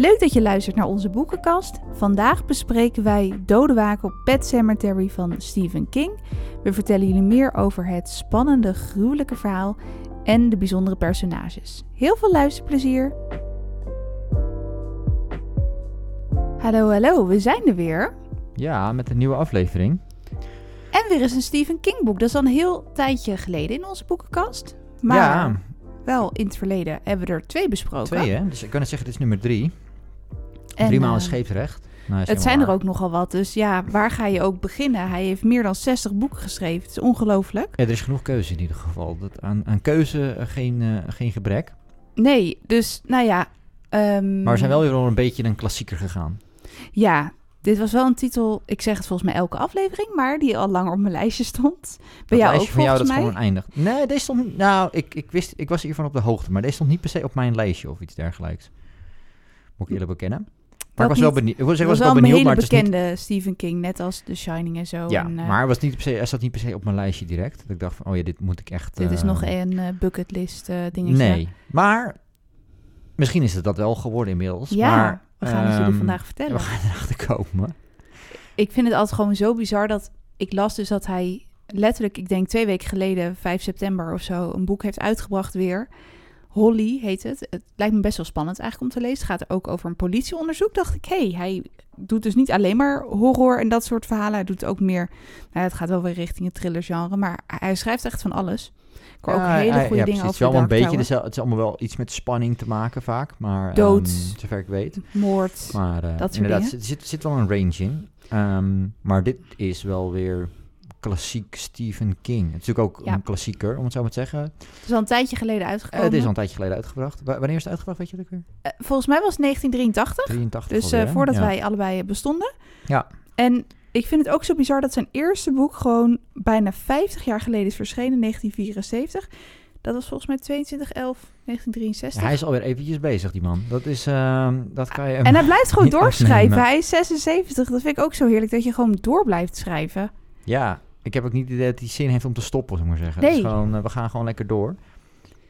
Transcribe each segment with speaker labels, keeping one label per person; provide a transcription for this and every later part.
Speaker 1: Leuk dat je luistert naar onze boekenkast. Vandaag bespreken wij Dodewaken op Pet Cemetery van Stephen King. We vertellen jullie meer over het spannende, gruwelijke verhaal en de bijzondere personages. Heel veel luisterplezier! Hallo, hallo, we zijn er weer.
Speaker 2: Ja, met een nieuwe aflevering.
Speaker 1: En weer eens een Stephen King boek. Dat is al een heel tijdje geleden in onze boekenkast. Maar
Speaker 2: ja,
Speaker 1: wel in het verleden hebben we er twee besproken.
Speaker 2: twee hè? Dus ik kan het zeggen, dit is nummer drie.
Speaker 1: En,
Speaker 2: drie maal
Speaker 1: eh,
Speaker 2: scheepsrecht. Nou,
Speaker 1: Het zijn er ook nogal wat, dus ja, waar ga je ook beginnen? Hij heeft meer dan 60 boeken geschreven. Het is ongelooflijk.
Speaker 2: Ja, er is genoeg keuze in ieder geval. Dat, aan, aan keuze eh, geen, eh, geen gebrek.
Speaker 1: Nee, dus nou ja. ehm,
Speaker 2: Maar we zijn wel weer een beetje een klassieker gegaan.
Speaker 1: Ja, dit was wel een titel. Ik zeg het volgens mij elke aflevering, maar die al langer op mijn lijstje stond. Bij
Speaker 2: dat
Speaker 1: jou ook
Speaker 2: van jou,
Speaker 1: volgens
Speaker 2: dat
Speaker 1: mij.
Speaker 2: gewoon eindigt. Nee, deze stond... Nou, ik, ik, wist, ik was hiervan op de hoogte. Maar deze stond niet per se op mijn lijstje of iets dergelijks. Moet ik eerlijk bekennen. Maar ik was wel benieuwd. Ik
Speaker 1: was
Speaker 2: ik was
Speaker 1: wel
Speaker 2: benieuwd, maar het is niet...
Speaker 1: bekende Stephen King, net als The Shining en zo.
Speaker 2: Ja,
Speaker 1: en, eh,
Speaker 2: maar was niet per se, hij zat niet per se op mijn lijstje direct. Dat ik dacht van, oh ja, dit moet ik echt...
Speaker 1: dit is
Speaker 2: eh,
Speaker 1: nog een eh, bucketlist dingetje.
Speaker 2: Nee, maar misschien is het dat wel geworden inmiddels.
Speaker 1: Ja,
Speaker 2: maar,
Speaker 1: we gaan het jullie
Speaker 2: ehm,
Speaker 1: vandaag vertellen.
Speaker 2: We gaan erachter komen.
Speaker 1: Ik vind het altijd gewoon zo bizar dat ik las dus dat hij letterlijk, ik denk twee weken geleden, 5 september of zo, een boek heeft uitgebracht weer. Holly heet het. Het lijkt me best wel spannend eigenlijk om te lezen. Het gaat ook over een politieonderzoek. Dacht ik, hé, hey, hij doet dus niet alleen maar horror en dat soort verhalen. Hij doet ook meer, nou, het gaat wel weer richting het thrillergenre, maar hij schrijft echt van alles. Ik hoor ook hele goede
Speaker 2: ja,
Speaker 1: dingen
Speaker 2: precies. Het is wel een beetje, het is allemaal wel iets met spanning te maken vaak. Maar,
Speaker 1: Dood.
Speaker 2: ehm, zover ik weet.
Speaker 1: Moord.
Speaker 2: Maar eh,
Speaker 1: dat soort
Speaker 2: inderdaad,
Speaker 1: dingen.
Speaker 2: er zit, zit wel een range in. Ehm, maar dit is wel weer klassiek Stephen King. Het is natuurlijk ook
Speaker 1: Ja.
Speaker 2: een klassieker, om het zo maar te zeggen.
Speaker 1: Het is al een tijdje geleden
Speaker 2: Eh,
Speaker 1: uitgekomen.
Speaker 2: het is al een tijdje geleden uitgebracht. Wa- wanneer is het uitgebracht, weet je dat weer?
Speaker 1: Eh, volgens mij was het 1983.
Speaker 2: 83
Speaker 1: Dus
Speaker 2: alweer,
Speaker 1: eh, voordat
Speaker 2: Ja.
Speaker 1: wij allebei bestonden.
Speaker 2: Ja.
Speaker 1: En ik vind het ook zo bizar dat zijn eerste boek gewoon bijna 50 jaar geleden is verschenen, 1974. Dat was volgens mij 22 11 1963.
Speaker 2: Ja, hij is alweer eventjes bezig, die man. Dat is, ehm, dat kan je...
Speaker 1: en hij blijft gewoon doorschrijven.
Speaker 2: afnemen.
Speaker 1: Hij is 76. Dat vind ik ook zo heerlijk dat je gewoon door blijft schrijven.
Speaker 2: Ja, ik heb ook niet het idee dat hij zin heeft om te stoppen, zou ik maar zeggen.
Speaker 1: Nee.
Speaker 2: is gewoon, eh, we gaan gewoon lekker door.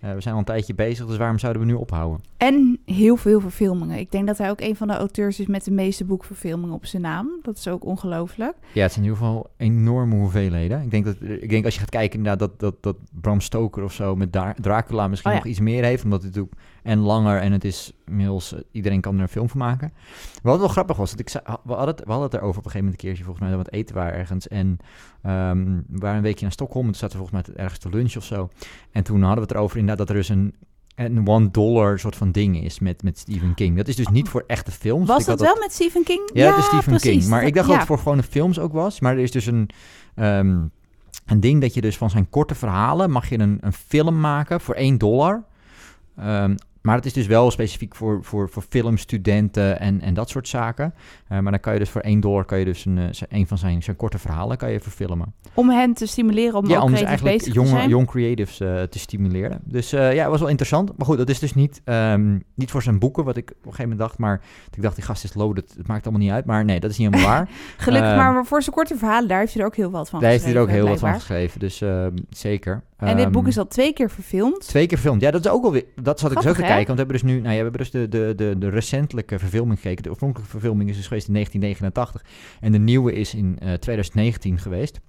Speaker 2: Eh, we zijn al een tijdje bezig, dus waarom zouden we nu ophouden?
Speaker 1: En heel veel verfilmingen. Ik denk dat hij ook een van de auteurs is met de meeste boekverfilmingen op zijn naam. Dat is ook ongelooflijk.
Speaker 2: Ja, het zijn in ieder geval enorme hoeveelheden. Ik denk, dat, ik denk als je gaat kijken naar dat, dat, dat Bram Stoker of zo met Dra- Dracula misschien
Speaker 1: Oh ja.
Speaker 2: nog iets meer heeft, omdat het natuurlijk en langer en het is inmiddels, eh, iedereen kan er een film van maken. Wat wel grappig was, dat ik zei, we, hadden het, we hadden het erover op een gegeven moment een keertje, volgens mij, dat we het eten waren ergens. En ehm, we waren een weekje naar Stockholm, en toen zaten we volgens mij ergens te lunch of zo. En toen hadden we het erover inderdaad dat er dus een, een one dollar soort van ding is met, met Stephen King. Dat is dus niet voor echte films.
Speaker 1: Was
Speaker 2: Ik
Speaker 1: dat wel met Stephen King?
Speaker 2: ja, dat is Stephen
Speaker 1: precies.
Speaker 2: King. Maar ik dacht dat
Speaker 1: ja.
Speaker 2: het voor gewone films ook was. Maar er is dus een, ehm, een ding dat je dus van zijn korte verhalen... mag je een, een film maken voor 1 dollar. Ehm, maar het is dus wel specifiek voor, voor, voor filmstudenten en, en dat soort zaken. Eh, maar dan kan je dus voor 1 dollar kan je dus een, eh, een van zijn, zijn korte verhalen kan je verfilmen.
Speaker 1: Om hen te stimuleren om
Speaker 2: ja, om dus eigenlijk jonge, jong creatives eh, te stimuleren. Dus ja, het was wel interessant. Maar goed, dat is dus niet, ehm, niet voor zijn boeken, wat ik op een gegeven moment dacht. Maar ik dacht, die gast is loaded, het maakt allemaal niet uit. Maar nee, dat is niet helemaal waar.
Speaker 1: Gelukkig,
Speaker 2: Eh,
Speaker 1: maar voor zijn korte verhalen, daar heeft hij er ook heel wat van
Speaker 2: Daar heeft hij er ook heel wat van geschreven, dus ehm, zeker.
Speaker 1: En dit boek
Speaker 2: Ehm,
Speaker 1: is al twee keer verfilmd.
Speaker 2: Twee keer verfilmd. Ja, dat is ook alweer. Dat zat ik
Speaker 1: Grappig,
Speaker 2: te kijken. Want we hebben dus nu. Nou ja, we hebben dus de, de, de, de recentelijke verfilming gekeken. De oorspronkelijke verfilming is dus geweest in 1989. En de nieuwe is in eh, 2019 geweest.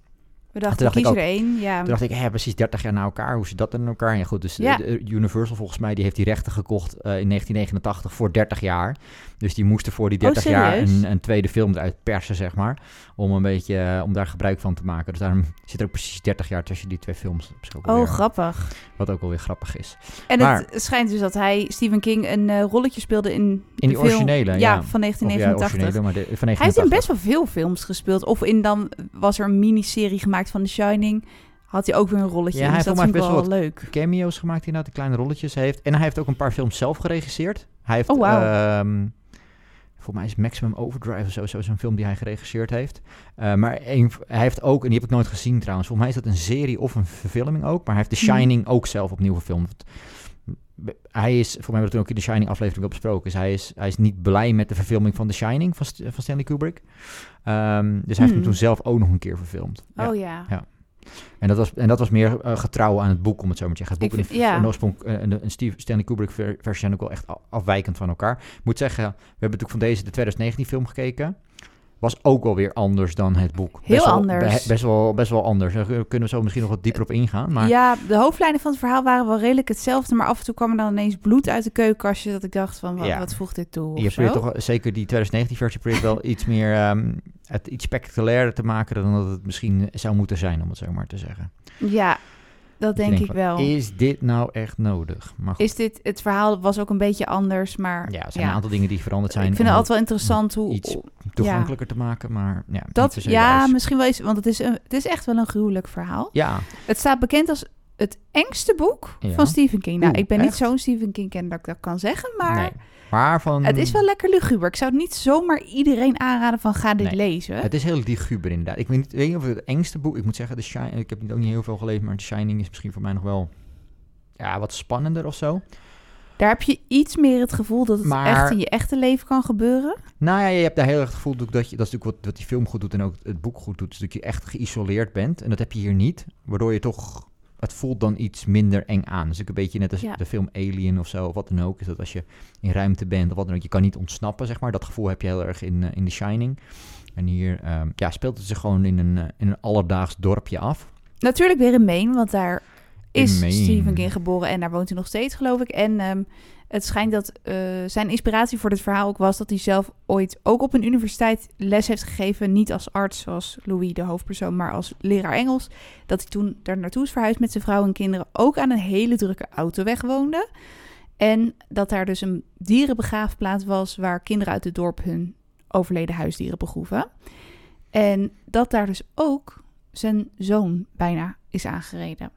Speaker 1: We dachten,
Speaker 2: dacht ik
Speaker 1: kies er
Speaker 2: ook-
Speaker 1: één. Ja.
Speaker 2: Toen dacht ik, hé, precies 30 jaar na elkaar. Hoe zit dat in elkaar? Ja, goed. Dus
Speaker 1: Ja.
Speaker 2: de Universal volgens mij, die heeft die rechten gekocht eh, in 1989 voor 30 jaar. Dus die moesten voor die
Speaker 1: Oh,
Speaker 2: 30 jaar een, een tweede film eruit persen, zeg maar. Om een beetje, eh, om daar gebruik van te maken. Dus daarom zit er ook precies 30 jaar tussen die twee films.
Speaker 1: Oh, grappig.
Speaker 2: Wat ook alweer grappig is.
Speaker 1: En
Speaker 2: Maar-
Speaker 1: het schijnt dus dat hij, Stephen King, een eh, rolletje speelde in,
Speaker 2: In
Speaker 1: de
Speaker 2: die
Speaker 1: film-
Speaker 2: originele,
Speaker 1: Ja,
Speaker 2: ja.
Speaker 1: van
Speaker 2: Of ja,
Speaker 1: 1989.
Speaker 2: originele, maar de, van
Speaker 1: hij heeft in
Speaker 2: 1989.
Speaker 1: best wel veel films gespeeld. Of in dan was er een miniserie gemaakt van The Shining. Had hij ook weer een rolletje
Speaker 2: Ja, hij
Speaker 1: Dus dat
Speaker 2: heeft
Speaker 1: vind ik
Speaker 2: volgens
Speaker 1: wel leuk.
Speaker 2: cameo's gemaakt inderdaad, die kleine rolletjes heeft. En hij heeft ook een paar films zelf geregisseerd. Hij heeft,
Speaker 1: Oh, wauw.
Speaker 2: ehm, volgens mij is Maximum Overdrive of zo, zo zo'n film die hij geregisseerd heeft. Eh, maar een, hij heeft ook, en die heb ik nooit gezien trouwens, volgens mij is dat een serie of een verfilming ook. Maar hij heeft The
Speaker 1: Hmm.
Speaker 2: Shining ook zelf opnieuw gefilmd. Hij is, voor mij hebben we toen ook in de Shining aflevering op besproken, dus hij is, hij is niet blij met de verfilming van The Shining van, St- van Stanley Kubrick. Ehm, dus hij heeft hem
Speaker 1: Hmm.
Speaker 2: toen zelf ook nog een keer verfilmd. Ja.
Speaker 1: Oh ja.
Speaker 2: Ja. En dat was, en dat was meer eh, getrouw aan het boek, om het zo maar te zeggen. Het boek en
Speaker 1: ja.
Speaker 2: oorsprong eh, en Steve, Stanley Kubrick ver- versie zijn ook wel echt afwijkend van elkaar. Ik moet zeggen, we hebben natuurlijk van deze de 2019 film gekeken. Was ook wel weer anders dan het boek.
Speaker 1: Heel
Speaker 2: best wel,
Speaker 1: anders.
Speaker 2: be- best, wel, best wel anders. Daar kunnen we zo misschien nog wat dieper op ingaan. Maar
Speaker 1: Ja, de hoofdlijnen van het verhaal waren wel redelijk hetzelfde, maar af en toe kwam er dan ineens bloed uit de keukenkastje dat ik dacht van, wat,
Speaker 2: Ja.
Speaker 1: wat voegt dit toe?
Speaker 2: je probeert toch zeker die 2019 versie probeert wel iets meer ehm, het iets spectaculairder te maken dan dat het misschien zou moeten zijn, om het zo maar te zeggen.
Speaker 1: Ja, dat denk ik
Speaker 2: van,
Speaker 1: wel.
Speaker 2: Is dit nou echt nodig? Maar goed,
Speaker 1: Is dit, het verhaal was ook een beetje anders, maar
Speaker 2: ja, er zijn een aantal dingen die veranderd zijn.
Speaker 1: ik vind het altijd wel interessant hoe...
Speaker 2: iets toegankelijker te maken, maar ja,
Speaker 1: dat, ja, misschien wel eens, want het is, een, het is echt wel een gruwelijk verhaal.
Speaker 2: Ja,
Speaker 1: Het staat bekend als het engste boek
Speaker 2: Ja.
Speaker 1: van Stephen King. Nou,
Speaker 2: Oeh,
Speaker 1: ik ben niet zo'n Stephen King kenner dat ik dat kan zeggen, maar
Speaker 2: nee.
Speaker 1: Het is wel lekker luguber. Ik zou het niet zomaar iedereen aanraden van ga dit
Speaker 2: Nee.
Speaker 1: lezen.
Speaker 2: Het is heel liguber inderdaad. Ik weet niet, weet niet of het het engste boek... Ik moet zeggen, The Shining, ik heb niet, ook niet heel veel gelezen... maar The Shining is misschien voor mij nog wel... Ja, wat spannender of zo.
Speaker 1: Daar heb je iets meer het gevoel dat het
Speaker 2: Maar-
Speaker 1: echt in je echte leven kan gebeuren.
Speaker 2: Nou ja, je hebt daar heel erg het gevoel dat je... Dat is natuurlijk wat, wat die film goed doet en ook het boek goed doet... is dat je echt geïsoleerd bent. En dat heb je hier niet. Waardoor je toch... Het voelt dan iets minder eng aan. Dus ook een beetje net als
Speaker 1: Ja.
Speaker 2: de film Alien of zo, of wat dan ook. Is dat als je in ruimte bent of wat dan ook, je kan niet ontsnappen, zeg maar. Dat gevoel heb je heel erg in, eh, in The Shining. En hier ehm, ja, speelt het zich gewoon in een, eh, in een alledaags dorpje af.
Speaker 1: Natuurlijk weer in Maine, want daar is. Stephen King geboren en daar woont hij nog steeds, geloof ik. En ehm, het schijnt dat eh, zijn inspiratie voor dit verhaal ook was dat hij zelf ooit ook op een universiteit les heeft gegeven. Niet als arts, zoals Louis, de hoofdpersoon, maar als leraar Engels. Dat hij toen daar naartoe is verhuisd met zijn vrouw en kinderen, ook aan een hele drukke autoweg woonde. En dat daar dus een dierenbegraafplaats was waar kinderen uit het dorp hun overleden huisdieren begroeven. En dat daar dus ook zijn zoon bijna is aangereden.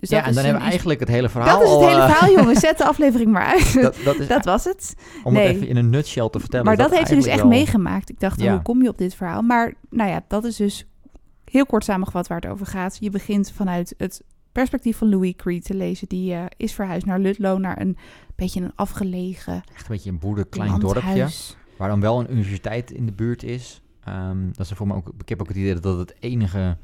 Speaker 1: Dus
Speaker 2: ja, en dan
Speaker 1: een
Speaker 2: hebben we eigenlijk het hele verhaal
Speaker 1: dat is het hele
Speaker 2: eh,
Speaker 1: verhaal, jongens. Zet de aflevering maar uit. Dat,
Speaker 2: dat, dat is,
Speaker 1: was het.
Speaker 2: om
Speaker 1: nee.
Speaker 2: het even in een nutshell te vertellen.
Speaker 1: Maar dat, heeft hij dus echt
Speaker 2: wel-
Speaker 1: meegemaakt. Ik dacht,
Speaker 2: Ja.
Speaker 1: hoe kom je op dit verhaal? Maar nou ja, dat is dus heel kort samengevat waar het over gaat. Je begint vanuit het perspectief van Louis Creed te lezen. Die eh, is verhuisd naar Ludlow, naar een beetje een afgelegen
Speaker 2: Echt een beetje een boerder klein dorpje. Waar dan wel een universiteit in de buurt is. Ehm, dat is voor me ook, ik heb ook het idee dat dat het enige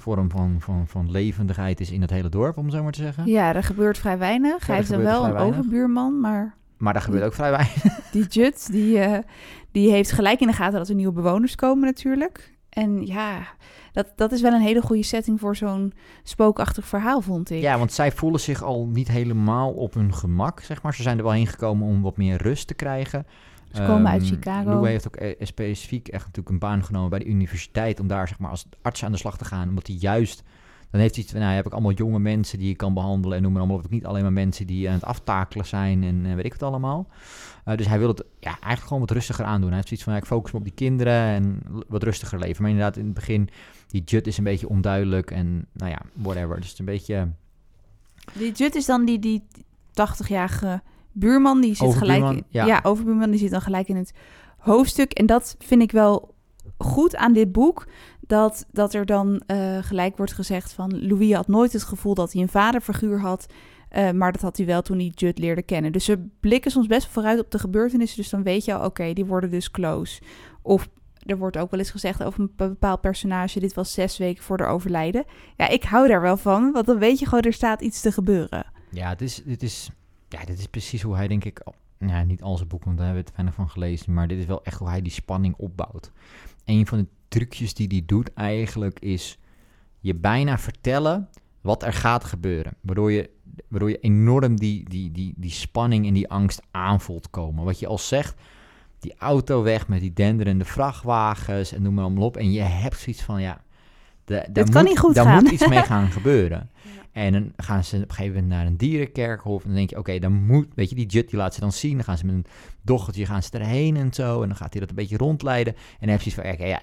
Speaker 2: vorm van, van, van levendigheid is in het hele dorp, om zo maar te zeggen.
Speaker 1: Ja, er gebeurt vrij weinig. Hij heeft dan wel een
Speaker 2: weinig.
Speaker 1: overbuurman, maar
Speaker 2: Maar daar gebeurt ook vrij weinig.
Speaker 1: die Jut, die, eh, die heeft gelijk in de gaten dat er nieuwe bewoners komen natuurlijk. En ja, dat, dat is wel een hele goede setting voor zo'n spookachtig verhaal, vond ik.
Speaker 2: Ja, want zij voelen zich al niet helemaal op hun gemak, zeg maar. Ze zijn er wel heen gekomen om wat meer rust te krijgen.
Speaker 1: Ze komen uit
Speaker 2: Ehm,
Speaker 1: Chicago.
Speaker 2: Lou heeft ook eh, specifiek echt natuurlijk een baan genomen bij de universiteit om daar zeg maar als arts aan de slag te gaan, omdat hij juist dan heeft hij iets van, nou heb ik allemaal jonge mensen die je kan behandelen en noem maar allemaal. Of ik niet alleen maar mensen die aan het aftakelen zijn en eh, weet ik het allemaal. Eh, dus hij wil het ja, eigenlijk gewoon wat rustiger aandoen. Hij heeft zoiets van, ja, ik focus me op die kinderen en wat rustiger leven. Maar inderdaad, in het begin, die Jut is een beetje onduidelijk en nou ja, whatever. Dus het is een beetje...
Speaker 1: Die Jut is dan die, die 80-jarige buurman, die zit gelijk... In-
Speaker 2: ja.
Speaker 1: overbuurman, die zit dan gelijk in het hoofdstuk. En dat vind ik wel goed aan dit boek. Dat, dat er dan eh, gelijk wordt gezegd van... Louis had nooit het gevoel dat hij een vaderfiguur had... eh, maar dat had hij wel toen hij Jut leerde kennen. Dus ze blikken soms best vooruit op de gebeurtenissen. Dus dan weet je al, oké, die worden dus close. Of er wordt ook wel eens gezegd over een bepaald personage... dit was zes weken voor de overlijden. Ja, ik hou daar wel van, want dan weet je gewoon... er staat iets te gebeuren.
Speaker 2: Ja, het is, dit, is, ja, dit is precies hoe hij denk ik... Ja, niet al zijn boeken, want daar hebben we het weinig van gelezen. Maar dit is wel echt hoe hij die spanning opbouwt. Een van de trucjes die hij doet eigenlijk is... je bijna vertellen wat er gaat gebeuren. Waardoor je, waardoor je enorm die, die, die, die spanning en die angst aanvoelt komen. Wat je al zegt, die auto weg met die denderende vrachtwagens en noem maar allemaal op. En je hebt zoiets van, ja... de- daar
Speaker 1: kan
Speaker 2: moet-
Speaker 1: niet goed
Speaker 2: Daar moet iets mee gaan gebeuren. En dan gaan ze op een gegeven moment naar een dierenkerkhof. En dan denk je, oké, dan moet... Weet je, die Jut die laat ze dan zien. Dan gaan ze met een dochtertje gaan ze erheen en zo. En dan gaat hij dat een beetje rondleiden. En dan heb je zoiets van, oké, ja...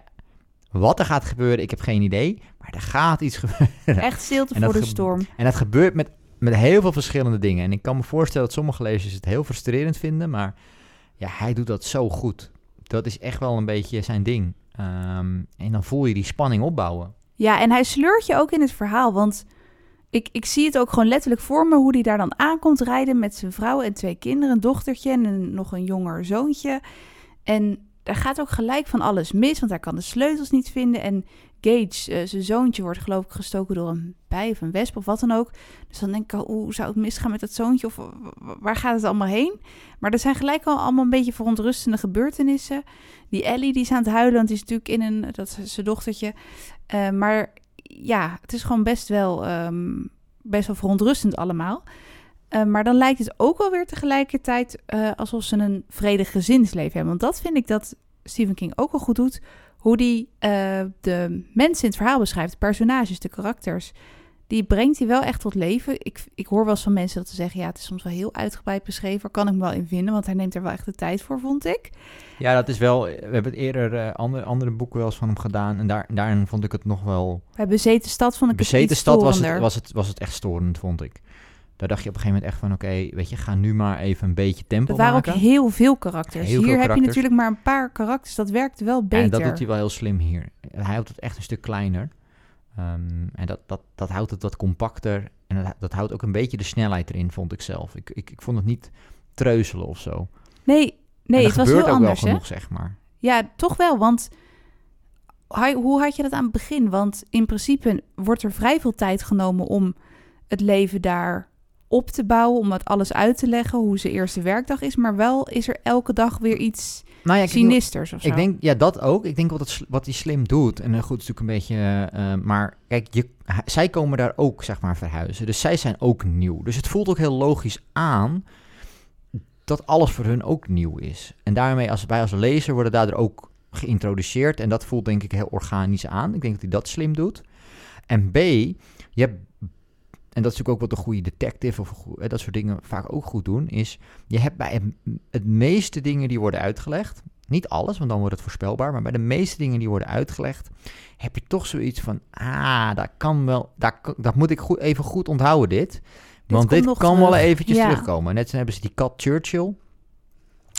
Speaker 2: Wat er gaat gebeuren, ik heb geen idee. Maar er gaat iets gebeuren.
Speaker 1: Echt stilte voor de storm.
Speaker 2: En dat gebeurt met, met heel veel verschillende dingen. En ik kan me voorstellen dat sommige lezers het heel frustrerend vinden. Maar ja, hij doet dat zo goed. Dat is echt wel een beetje zijn ding. Ehm, en dan voel je die spanning opbouwen.
Speaker 1: Ja, en hij sleurt je ook in het verhaal. Want ik, ik zie het ook gewoon letterlijk voor me hoe hij daar dan aankomt rijden met zijn vrouw en twee kinderen, een dochtertje en nog een jonger zoontje. En daar gaat ook gelijk van alles mis, want hij kan de sleutels niet vinden. En Gage, eh, zijn zoontje, wordt geloof ik gestoken door een bij of een wesp of wat dan ook. Dus dan denk ik al, hoe zou het misgaan met dat zoontje? Of waar gaat het allemaal heen? Maar er zijn gelijk al allemaal een beetje verontrustende gebeurtenissen. Die Ellie, die is aan het huilen, want die is natuurlijk in een, dat is zijn dochtertje. Eh, maar ja, het is gewoon best wel, ehm, best wel verontrustend allemaal. Eh, maar dan lijkt het ook wel weer tegelijkertijd eh, alsof ze een vredig gezinsleven hebben. Want dat vind ik dat Stephen King ook wel goed doet. Hoe die eh, de mensen in het verhaal beschrijft, de personages, de karakters. Die brengt hij wel echt tot leven. Ik, ik hoor wel eens van mensen dat ze zeggen... ja, het is soms wel heel uitgebreid beschreven. Kan ik me wel in vinden, want hij neemt er wel echt de tijd voor, vond ik.
Speaker 2: Ja, dat is wel... We hebben het eerder eh, andere, andere boeken wel eens van hem gedaan. En daar, daarin vond ik het nog wel...
Speaker 1: Bij Bezeten Stad vond ik
Speaker 2: Bezeten stad was het, was, het, was het echt storend, vond ik. Daar dacht je op een gegeven moment echt van... Oké, weet je, ga nu maar even een beetje tempo
Speaker 1: Dat waren
Speaker 2: maken.
Speaker 1: ook heel veel karakters.
Speaker 2: Heel veel
Speaker 1: Hier heb je natuurlijk maar een paar karakters. Dat werkt wel beter.
Speaker 2: En dat doet hij wel heel slim hier. Hij houdt het echt een stuk kleiner. Ehm, en dat, dat, dat houdt het wat compacter. En dat, dat houdt ook een beetje de snelheid erin, vond ik zelf. Ik, ik, ik vond het niet treuzelen of zo.
Speaker 1: Nee, nee het was heel
Speaker 2: ook
Speaker 1: anders,
Speaker 2: wel
Speaker 1: hè?
Speaker 2: zeg maar.
Speaker 1: Ja, toch wel, want hoe had je dat aan het begin? Want in principe wordt er vrij veel tijd genomen om het leven daar op te bouwen, om het alles uit te leggen, hoe zijn eerste werkdag is, maar wel is er elke dag weer iets
Speaker 2: Nou ja,
Speaker 1: sinisters of zo.
Speaker 2: Ik denk, ja, dat ook. Ik denk wat, het, wat hij slim doet. En eh, goed, is natuurlijk een beetje... eh, eh, maar kijk, je, zij komen daar ook, zeg maar, verhuizen. Dus zij zijn ook nieuw. Dus het voelt ook heel logisch aan dat alles voor hun ook nieuw is. En daarmee, als wij als lezer worden daardoor ook geïntroduceerd. En dat voelt denk ik heel organisch aan. Ik denk dat hij dat slim doet. En B, je hebt... En dat is natuurlijk ook wat een goede detective of eh, dat soort dingen vaak ook goed doen. Is je hebt bij het, meeste dingen die worden uitgelegd. Niet alles, want dan wordt het voorspelbaar. Maar bij de meeste dingen die worden uitgelegd, heb je toch zoiets van: ah, dat kan wel, dat, dat moet ik goed, even goed onthouden, dit. Want dit kan wel eventjes
Speaker 1: Ja.
Speaker 2: terugkomen. Net zo hebben ze die kat Churchill.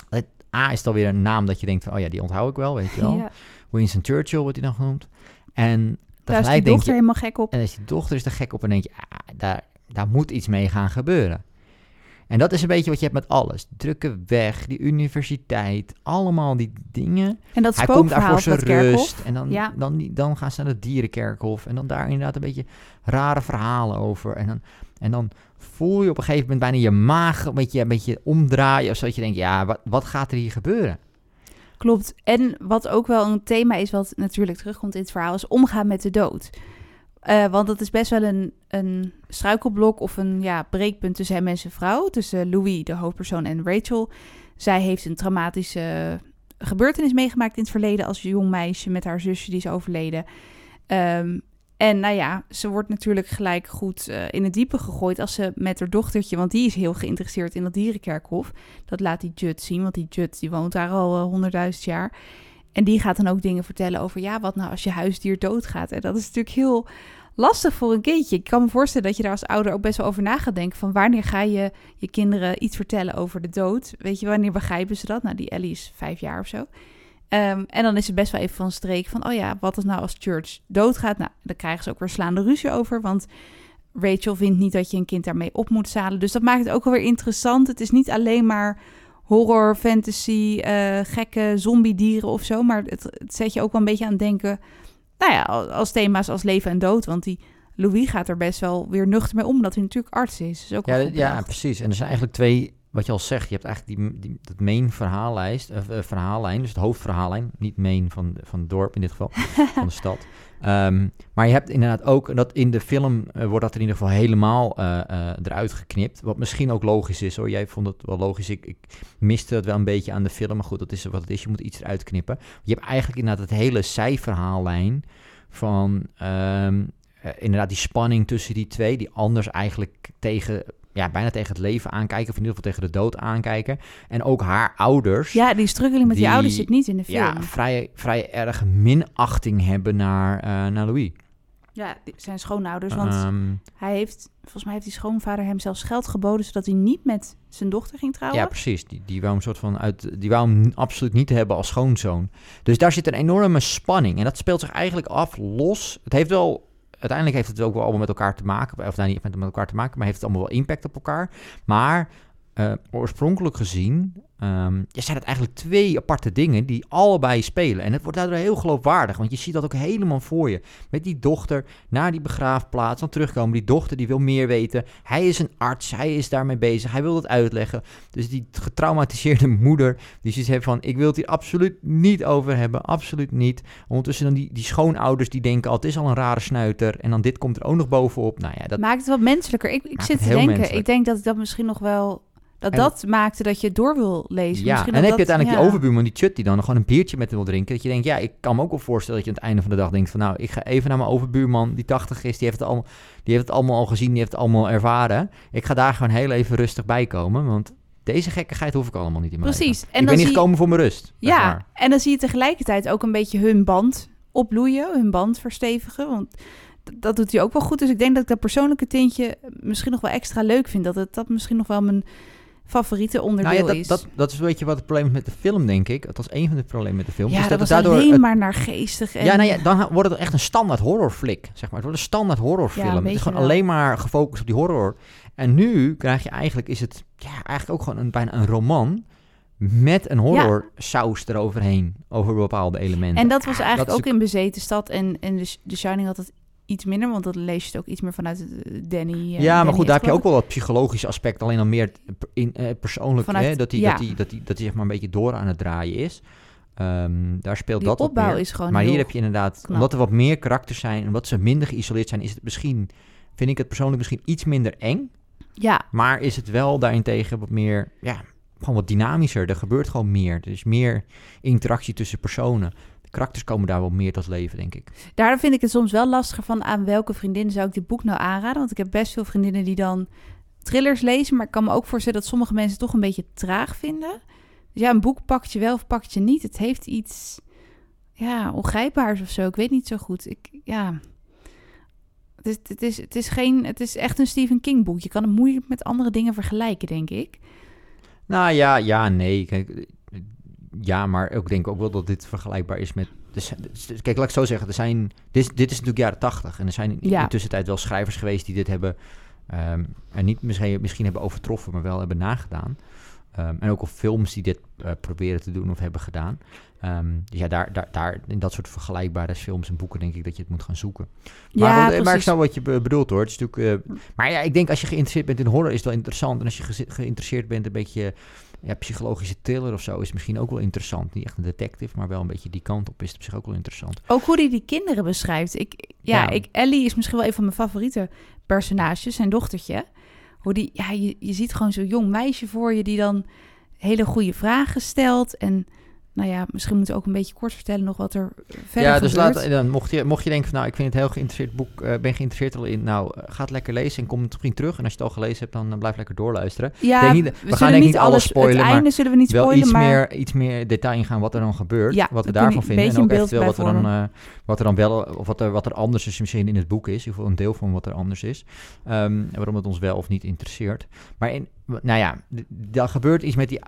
Speaker 2: Het A is dan weer een naam dat je denkt van, oh ja, die onthoud ik wel, weet je wel.
Speaker 1: Ja,
Speaker 2: Winston Churchill wordt hij dan genoemd. En
Speaker 1: daar is die dochter
Speaker 2: je,
Speaker 1: helemaal gek op.
Speaker 2: en als je dochter is er gek op en denk je, ah, daar, daar moet iets mee gaan gebeuren. En dat is een beetje wat je hebt met alles. Drukke weg, die universiteit, allemaal die dingen.
Speaker 1: En dat
Speaker 2: Hij komt daar
Speaker 1: spookverhaal
Speaker 2: voor
Speaker 1: van
Speaker 2: zijn rust. En dan,
Speaker 1: Ja.
Speaker 2: dan, dan gaan ze naar het dierenkerkhof. En dan daar inderdaad een beetje rare verhalen over. En dan, en dan voel je op een gegeven moment bijna je maag een beetje, een beetje omdraaien. Of zo dat je denkt, ja, wat, wat gaat er hier gebeuren?
Speaker 1: Klopt. En wat ook wel een thema is, wat natuurlijk terugkomt in het verhaal, is omgaan met de dood. Eh, want dat is best wel een, een struikelblok of een ja, breekpunt tussen hem en zijn vrouw. Tussen Louis, de hoofdpersoon, en Rachel. Zij heeft een traumatische gebeurtenis meegemaakt in het verleden als jong meisje met haar zusje die is overleden. Ehm, en nou ja, ze wordt natuurlijk gelijk goed eh, in het diepe gegooid als ze met haar dochtertje, want die is heel geïnteresseerd in dat dierenkerkhof. Dat laat die Jut zien, want die Jut die woont daar al honderdduizend jaar. En die gaat dan ook dingen vertellen over, ja, wat nou als je huisdier doodgaat? En dat is natuurlijk heel lastig voor een kindje. Ik kan me voorstellen dat je daar als ouder ook best wel over na gaat denken. Van wanneer ga je je kinderen iets vertellen over de dood? Weet je, wanneer begrijpen ze dat? Nou, die Ellie is vijf jaar of zo. Ehm, en dan is het best wel even van streek van, oh ja, wat is nou als Church doodgaat? Nou, dan krijgen ze ook weer slaande ruzie over, want Rachel vindt niet dat je een kind daarmee op moet zadelen. Dus dat maakt het ook wel weer interessant. Het is niet alleen maar horror, fantasy, eh, gekke zombie-dieren of zo, maar het, het zet je ook wel een beetje aan het denken, nou ja, als thema's als leven en dood, want die Louis gaat er best wel weer nuchter mee om, omdat hij natuurlijk arts is. Dus ook
Speaker 2: Ja, ja, precies. En er zijn eigenlijk twee, wat je al zegt, je hebt eigenlijk die, die, dat main verhaallijst, eh, verhaallijn, dus het hoofdverhaallijn, niet main van, van het dorp in dit geval, van de stad. Ehm, maar je hebt inderdaad ook, dat in de film eh, wordt dat in ieder geval helemaal eh, eruit geknipt, wat misschien ook logisch is hoor. Jij vond het wel logisch, ik, ik miste het wel een beetje aan de film, maar goed, dat is wat het is, je moet iets eruit knippen. Je hebt eigenlijk inderdaad het hele zijverhaallijn van ehm, eh, inderdaad die spanning tussen die twee, die anders eigenlijk tegen, ja, bijna tegen het leven aankijken, of in ieder geval tegen de dood aankijken. En ook haar ouders,
Speaker 1: Ja, die struggling met die,
Speaker 2: Die-
Speaker 1: ouders zit niet in de film.
Speaker 2: ja, vrij, vrij erg minachting hebben naar, eh, naar Louis.
Speaker 1: Ja, zijn schoonouders. Want
Speaker 2: Ehm,
Speaker 1: hij heeft, volgens mij heeft die schoonvader hem zelfs geld geboden... zodat hij niet met zijn dochter ging trouwen.
Speaker 2: ja, precies. Die, die wou hem soort van uit, die wou hem absoluut niet hebben als schoonzoon. Dus daar zit een enorme spanning. En dat speelt zich eigenlijk af los. Het heeft wel uiteindelijk heeft het ook wel allemaal met elkaar te maken. Of nou, niet met, elkaar te maken, maar heeft het allemaal wel impact op elkaar. Maar eh, oorspronkelijk gezien ehm, ja, zijn het eigenlijk twee aparte dingen die allebei spelen. En het wordt daardoor heel geloofwaardig, want je ziet dat ook helemaal voor je. Met die dochter naar die begraafplaats, dan terugkomen. Die dochter die wil meer weten. Hij is een arts, hij is daarmee bezig, hij wil het uitleggen. Dus die getraumatiseerde moeder, die zoiets heeft van, ik wil het hier absoluut niet over hebben, absoluut niet. Ondertussen dan die, die schoonouders die denken, al het is al een rare snuiter. En dan dit komt er ook nog bovenop. Nou ja, dat
Speaker 1: Maakt het wat menselijker. Ik, ik zit te denken,
Speaker 2: menselijk.
Speaker 1: ik denk dat ik dat misschien nog wel... Dat
Speaker 2: En-
Speaker 1: dat maakte dat je door wil lezen.
Speaker 2: Ja,
Speaker 1: Misschien
Speaker 2: en dan
Speaker 1: dat
Speaker 2: heb je uiteindelijk
Speaker 1: ja.
Speaker 2: die overbuurman, die chut, die dan gewoon een biertje met hem wil drinken. Dat je denkt, ja, ik kan me ook wel voorstellen dat je aan het einde van de dag denkt van, nou, ik ga even naar mijn overbuurman, die 80 is, die heeft het allemaal, die heeft het allemaal al gezien, die heeft het allemaal ervaren. Ik ga daar gewoon heel even rustig bij komen, want deze gekkigheid hoef ik allemaal niet in mijn
Speaker 1: Precies.
Speaker 2: leven.
Speaker 1: En
Speaker 2: ik
Speaker 1: dan
Speaker 2: ben niet
Speaker 1: je-
Speaker 2: gekomen voor mijn rust.
Speaker 1: Ja,
Speaker 2: maar.
Speaker 1: en dan zie je tegelijkertijd ook een beetje hun band opbloeien, hun band verstevigen. Want dat doet hij ook wel goed. Dus ik denk dat ik dat persoonlijke tintje misschien nog wel extra leuk vind. Dat het dat misschien nog wel mijn favoriete onderdeel
Speaker 2: Nou ja, dat,
Speaker 1: is.
Speaker 2: dat, dat is een beetje wat het probleem is met de film, denk ik. Dat was een van de problemen met de film.
Speaker 1: ja,
Speaker 2: is
Speaker 1: dat,
Speaker 2: het
Speaker 1: was
Speaker 2: daardoor
Speaker 1: alleen
Speaker 2: het-
Speaker 1: maar naar geestig. En,
Speaker 2: Ja, nou ja, dan wordt het echt een standaard horrorflik, zeg maar. Het wordt een standaard horrorfilm.
Speaker 1: Ja,
Speaker 2: het is gewoon
Speaker 1: wel.
Speaker 2: alleen maar gefocust op die horror. En nu krijg je eigenlijk, is het ja, eigenlijk ook gewoon een, bijna een roman met een horror saus eroverheen, over bepaalde elementen.
Speaker 1: En dat was
Speaker 2: Ja,
Speaker 1: eigenlijk ook in Bezeten Stad. En, en de, The Shining had het iets minder, want dan lees je het ook iets meer vanuit eh, Danny. eh,
Speaker 2: Ja, maar goed, daar heb je ook wel dat psychologische aspect, alleen dan meer in, eh, persoonlijk,
Speaker 1: Vanuit-
Speaker 2: hè, dat hij
Speaker 1: ja.
Speaker 2: dat die, dat die, dat die zeg maar een beetje door aan het draaien is. Ehm, daar speelt
Speaker 1: Die
Speaker 2: dat
Speaker 1: opbouw
Speaker 2: meer.
Speaker 1: is gewoon
Speaker 2: Maar hier heb je inderdaad,
Speaker 1: knap.
Speaker 2: omdat er wat meer karakters zijn, omdat ze minder geïsoleerd zijn, is het misschien, vind ik het persoonlijk misschien iets minder eng.
Speaker 1: Ja,
Speaker 2: Maar is het wel daarentegen wat meer, ja, gewoon wat dynamischer. Er gebeurt gewoon meer. Er is meer interactie tussen personen. De karakters komen daar wel meer tot leven, denk ik.
Speaker 1: Daardoor vind ik het soms wel lastiger van aan welke vriendin zou ik dit boek nou aanraden. Want ik heb best veel vriendinnen die dan thrillers lezen. Maar ik kan me ook voorstellen dat sommige mensen het toch een beetje traag vinden. Dus ja, een boek pakt je wel of pakt je niet. Het heeft iets ja, ongrijpbaars of zo. Ik weet niet zo goed. Ik, ja. Het is, het, is, het, is geen, het is echt een Stephen King boek. Je kan het moeilijk met andere dingen vergelijken, denk ik.
Speaker 2: Nou ja, ja, nee. Kijk, ja, maar ik denk ook wel dat dit vergelijkbaar is met... dus- Kijk, laat ik zo zeggen. Er zijn, dit, is- dit is natuurlijk jaren tachtig. En er zijn in
Speaker 1: Ja.
Speaker 2: de tussentijd wel schrijvers geweest die dit hebben... ehm en niet misschien, misschien hebben overtroffen, maar wel hebben nagedaan. Ehm, en ook al films die dit eh, proberen te doen of hebben gedaan. Dus ja, daar, daar, daar, in dat soort vergelijkbare films en boeken denk ik dat je het moet gaan zoeken. Maar,
Speaker 1: ja,
Speaker 2: goed, eh, maar ik snap wat je be- bedoelt hoor. Het is natuurlijk, eh, maar ja, ik denk als je geïnteresseerd bent in horror is het wel interessant. En als je geïnteresseerd bent een beetje ja, psychologische thriller of zo, is misschien ook wel interessant. Niet echt een detective, maar wel een beetje die kant op is het op zich ook wel interessant.
Speaker 1: Ook hoe hij die kinderen beschrijft. Ik, ja,
Speaker 2: Ja.
Speaker 1: Ik, Ellie is misschien wel een van mijn favoriete personages, zijn dochtertje. Hoe die, ja, je, je ziet gewoon zo'n jong meisje voor je die dan hele goede vragen stelt. En nou ja, misschien moeten we ook een beetje kort vertellen nog wat er verder
Speaker 2: ja, dus
Speaker 1: gebeurt.
Speaker 2: laat, dan, mocht, je, mocht je denken van nou, ik vind het heel geïnteresseerd boek, eh, ben geïnteresseerd al in, nou, eh, ga het lekker lezen en kom misschien terug. En als je het al gelezen hebt, dan eh, blijf lekker doorluisteren.
Speaker 1: ja,
Speaker 2: denk niet- we
Speaker 1: we,
Speaker 2: gaan denk
Speaker 1: niet
Speaker 2: alles spoilen,
Speaker 1: Het
Speaker 2: maar
Speaker 1: einde zullen we niet
Speaker 2: wel iets,
Speaker 1: maar
Speaker 2: meer, iets meer detail ingaan wat er dan gebeurt,
Speaker 1: Ja,
Speaker 2: wat we daarvan vinden. En ook
Speaker 1: beeld
Speaker 2: eventueel wat er, dan, wat er dan wel, of wat er, wat er anders is misschien in het boek is. In geval een deel van wat er anders is. Ehm, en waarom het ons wel of niet interesseert. Maar in, nou ja, daar gebeurt iets met die...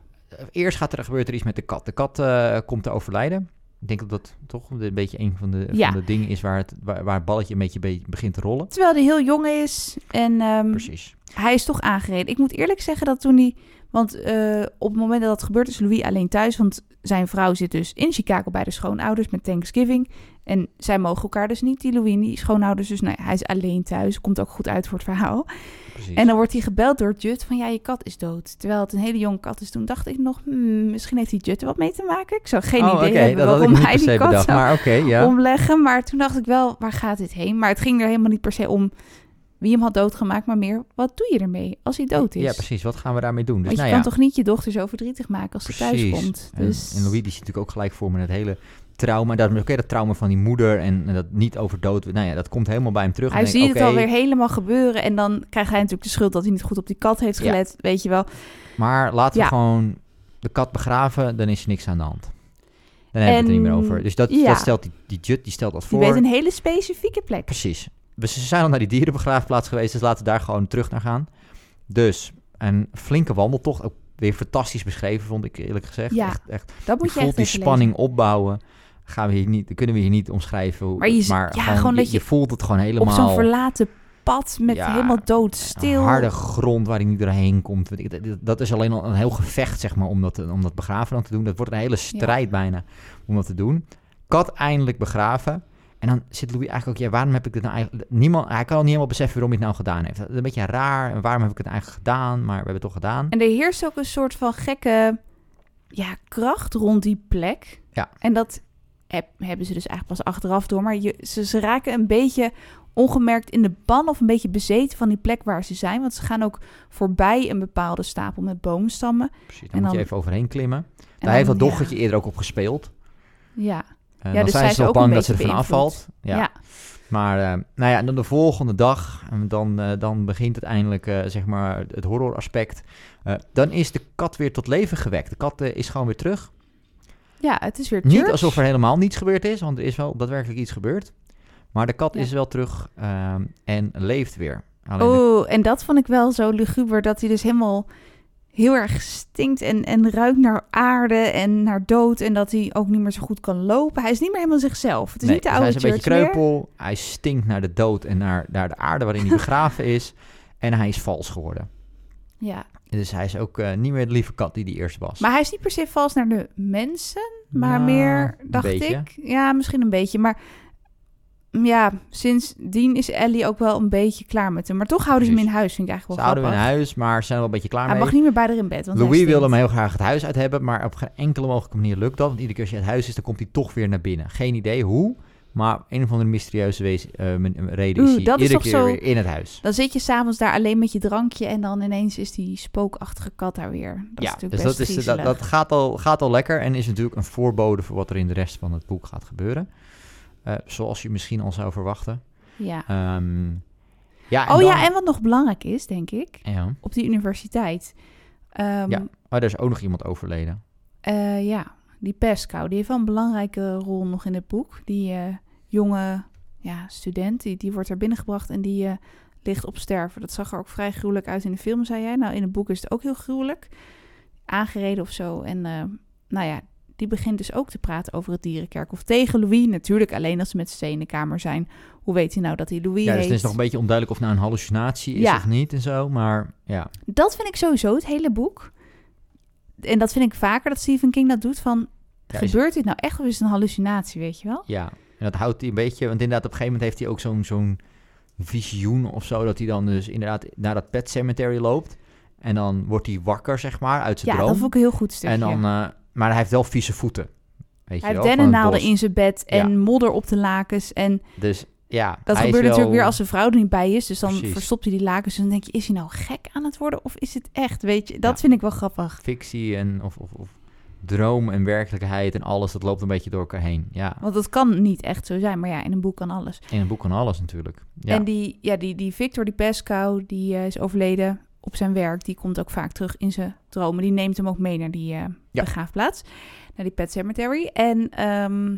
Speaker 2: Eerst gaat er, gebeurt er iets met de kat. De kat eh, komt te overlijden. Ik denk dat dat toch een beetje een van de,
Speaker 1: Ja.
Speaker 2: van de dingen is waar het, waar, waar het balletje een beetje be- begint te rollen.
Speaker 1: terwijl hij heel jong is en ehm,
Speaker 2: Precies.
Speaker 1: hij is toch aangereden. Ik moet eerlijk zeggen dat toen hij... Want eh, op het moment dat dat gebeurt is Louis alleen thuis. Want zijn vrouw zit dus in Chicago bij de schoonouders met Thanksgiving. En zij mogen elkaar dus niet, die Louis en die schoonouders. Dus nou ja, hij is alleen thuis. Komt ook goed uit voor het verhaal.
Speaker 2: precies.
Speaker 1: En dan wordt hij gebeld door Jut van ja, je kat is dood. Terwijl het een hele jonge kat is. Toen dacht ik nog, hmm, misschien heeft die Jut er wat mee te maken. Ik zou geen
Speaker 2: oh,
Speaker 1: idee hebben waarom hij die kat
Speaker 2: bedacht.
Speaker 1: zou
Speaker 2: Maar ja.
Speaker 1: omleggen. Maar toen dacht ik wel, waar gaat dit heen? Maar het ging er helemaal niet per se om wie hem had doodgemaakt. Maar meer, wat doe je ermee als hij dood is?
Speaker 2: Ja, precies. Wat gaan we daarmee doen? Dus
Speaker 1: Want je
Speaker 2: nou
Speaker 1: kan
Speaker 2: ja.
Speaker 1: toch niet je dochter zo verdrietig maken als ze thuis komt.
Speaker 2: En,
Speaker 1: Dus...
Speaker 2: en Louis die zit natuurlijk ook gelijk voor me het hele trauma. Dat, oké, dat trauma van die moeder en, en dat niet over dood. Nou ja, dat komt helemaal bij hem terug.
Speaker 1: hij
Speaker 2: En
Speaker 1: ziet
Speaker 2: denk,
Speaker 1: het alweer helemaal gebeuren. En dan krijgt hij natuurlijk de schuld dat hij niet goed op die kat heeft
Speaker 2: Ja.
Speaker 1: gelet. Weet je wel.
Speaker 2: Maar laten we gewoon de kat begraven, dan is er niks aan de hand. Dan hebben we het er niet meer over. Dus dat,
Speaker 1: ja.
Speaker 2: dat stelt die, die Jut, die stelt dat
Speaker 1: Die
Speaker 2: voor.
Speaker 1: weet een hele specifieke plek.
Speaker 2: Precies. We zijn al naar die dierenbegraafplaats geweest, dus laten we daar gewoon terug naar gaan. Dus een flinke wandeltocht. Ook weer fantastisch beschreven, vond ik eerlijk gezegd.
Speaker 1: Ja,
Speaker 2: echt, echt
Speaker 1: Dat moet
Speaker 2: je
Speaker 1: je
Speaker 2: voelt
Speaker 1: echt
Speaker 2: die spanning opbouwen. Gaan we hier niet, kunnen we hier niet omschrijven. Hoe,
Speaker 1: Maar je ja,
Speaker 2: gewoon,
Speaker 1: dat je
Speaker 2: je voelt het gewoon
Speaker 1: Op
Speaker 2: helemaal.
Speaker 1: zo'n verlaten pad met
Speaker 2: Ja,
Speaker 1: helemaal doodstil.
Speaker 2: Een harde grond waar hij niet doorheen komt. Dat is alleen al een heel gevecht, zeg maar, om dat, om dat begraven dan te doen. Dat wordt een hele strijd bijna om dat te doen. Kat eindelijk begraven. En dan zit Louis eigenlijk ook, ja, waarom heb ik dit nou eigenlijk... Niemand, hij kan al niet helemaal beseffen waarom hij het nou gedaan heeft. Dat is een beetje raar. En waarom heb ik het eigenlijk gedaan? Maar we hebben het toch gedaan.
Speaker 1: En er heerst ook een soort van gekke ja, kracht rond die plek.
Speaker 2: Ja.
Speaker 1: En dat heb- hebben ze dus eigenlijk pas achteraf door. Maar je, ze, ze raken een beetje ongemerkt in de ban of een beetje bezeten van die plek waar ze zijn. Want ze gaan ook voorbij een bepaalde stapel met boomstammen.
Speaker 2: Precies,
Speaker 1: En
Speaker 2: moet je
Speaker 1: dan-
Speaker 2: even overheen klimmen.
Speaker 1: En
Speaker 2: Daar heeft
Speaker 1: dan-
Speaker 2: dat dochtertje eerder ook op gespeeld.
Speaker 1: Ja,
Speaker 2: En
Speaker 1: Ja,
Speaker 2: dan
Speaker 1: dus
Speaker 2: zijn
Speaker 1: zij
Speaker 2: ze
Speaker 1: ook
Speaker 2: bang dat ze ervan afvalt.
Speaker 1: ja.
Speaker 2: Ja. Maar eh, nou ja, en dan de volgende dag, en dan, eh, dan begint uiteindelijk eh, zeg maar het horroraspect. Eh, dan is de kat weer tot leven gewekt. De kat eh, is gewoon weer terug.
Speaker 1: Ja, het is weer
Speaker 2: Niet alsof er helemaal niets gebeurd is, want er is wel daadwerkelijk iets gebeurd. Maar de kat
Speaker 1: Ja.
Speaker 2: is wel terug ehm, en leeft weer. Alleen de-
Speaker 1: Oh, en dat vond ik wel zo luguber, dat hij dus helemaal heel erg stinkt en, en ruikt naar aarde en naar dood. En dat hij ook niet meer zo goed kan lopen. Hij is niet meer helemaal zichzelf. Het is
Speaker 2: nee,
Speaker 1: niet de
Speaker 2: dus
Speaker 1: oude
Speaker 2: hij is een beetje
Speaker 1: meer.
Speaker 2: kreupel. Hij stinkt naar de dood en naar, naar de aarde waarin hij begraven is. En hij is vals geworden.
Speaker 1: Ja,
Speaker 2: Dus hij is ook eh, niet meer de lieve kat die hij eerst was.
Speaker 1: maar hij is niet per se vals naar de mensen, maar
Speaker 2: Nou,
Speaker 1: meer, dacht ik. Ja, misschien een beetje, maar... mm, Ja, sindsdien is Ellie ook wel een beetje klaar met hem. Maar toch houden ze hem in huis, vind ik eigenlijk
Speaker 2: Ze
Speaker 1: wel
Speaker 2: houden hem in
Speaker 1: grappig.
Speaker 2: huis, maar zijn wel een beetje klaar
Speaker 1: Hij
Speaker 2: mee.
Speaker 1: mag niet meer bij haar in bed, want
Speaker 2: Louis
Speaker 1: hij
Speaker 2: wilde hem heel graag het huis uit hebben, maar op geen enkele mogelijke manier lukt dat. Want iedere keer als je het huis is, dan komt hij toch weer naar binnen. Geen idee hoe, maar op een of andere mysterieuze wees, eh, men- reden is
Speaker 1: Oeh,
Speaker 2: hij
Speaker 1: dat
Speaker 2: iedere keer
Speaker 1: zo-
Speaker 2: weer in het huis.
Speaker 1: Dan zit je s'avonds daar alleen met je drankje en dan ineens is die spookachtige kat daar weer. Dat is
Speaker 2: ja, dus dat, is, dat,
Speaker 1: griezelig.
Speaker 2: dat gaat, al, gaat al lekker en is natuurlijk een voorbode voor wat er in de rest van het boek gaat gebeuren. Eh, zoals je misschien al zou verwachten.
Speaker 1: Ja.
Speaker 2: Ehm, ja,
Speaker 1: oh
Speaker 2: dan-
Speaker 1: ja, en wat nog belangrijk is, denk ik,
Speaker 2: Ja.
Speaker 1: op die universiteit. Ehm,
Speaker 2: Ja. Oh, er is ook nog iemand overleden.
Speaker 1: eh, ja, die Pesco, die heeft wel een belangrijke rol nog in het boek. Die eh, jonge ja, student, die, die wordt er binnengebracht en die eh, ligt op sterven. Dat zag er ook vrij gruwelijk uit in de film, zei jij. Nou, in het boek is het ook heel gruwelijk. Aangereden of zo. En eh, nou ja, die begint dus ook te praten over het dierenkerkhof tegen Louis. Natuurlijk alleen als ze met z'n in de kamer zijn. Hoe weet hij nou dat hij Louis
Speaker 2: Ja, dus het is nog een beetje onduidelijk of nou een hallucinatie is
Speaker 1: Ja.
Speaker 2: of niet en zo. Maar ja,
Speaker 1: Dat vind ik sowieso het hele boek. En dat vind ik vaker dat Stephen King dat doet van...
Speaker 2: Ja, is-
Speaker 1: gebeurt dit nou echt of is het een hallucinatie, weet je wel?
Speaker 2: Ja, en dat houdt hij een beetje... Want inderdaad, op een gegeven moment heeft hij ook zo'n zo'n visioen of zo... dat hij dan dus inderdaad naar dat pet cemetery loopt. En dan wordt hij wakker, zeg maar, uit zijn
Speaker 1: Ja,
Speaker 2: droom.
Speaker 1: dat vond ik een heel goed stukje.
Speaker 2: en dan, eh, maar hij heeft wel vieze voeten. Weet
Speaker 1: hij
Speaker 2: je
Speaker 1: heeft dennennaalden in zijn bed en
Speaker 2: Ja.
Speaker 1: modder op de lakens. En
Speaker 2: Dus ja,
Speaker 1: dat gebeurt
Speaker 2: wel
Speaker 1: natuurlijk weer als zijn vrouw er niet bij is. Dus dan
Speaker 2: Precies.
Speaker 1: verstopt hij die lakens. En dan denk je, is hij nou gek aan het worden of is het echt? Weet je, dat
Speaker 2: Ja.
Speaker 1: vind ik wel grappig.
Speaker 2: fictie en of, of, of droom en werkelijkheid en alles... dat loopt een beetje door elkaar heen. Ja,
Speaker 1: Want het kan niet echt zo zijn. Maar ja, in een boek kan alles.
Speaker 2: in een boek kan alles natuurlijk. Ja.
Speaker 1: En die, ja, die, die Victor, die Pesco, die eh, is overleden op zijn werk. Die komt ook vaak terug in zijn dromen. Die neemt hem ook mee naar die
Speaker 2: Ja.
Speaker 1: begraafplaats. Naar die Pet Cemetery. En ehm,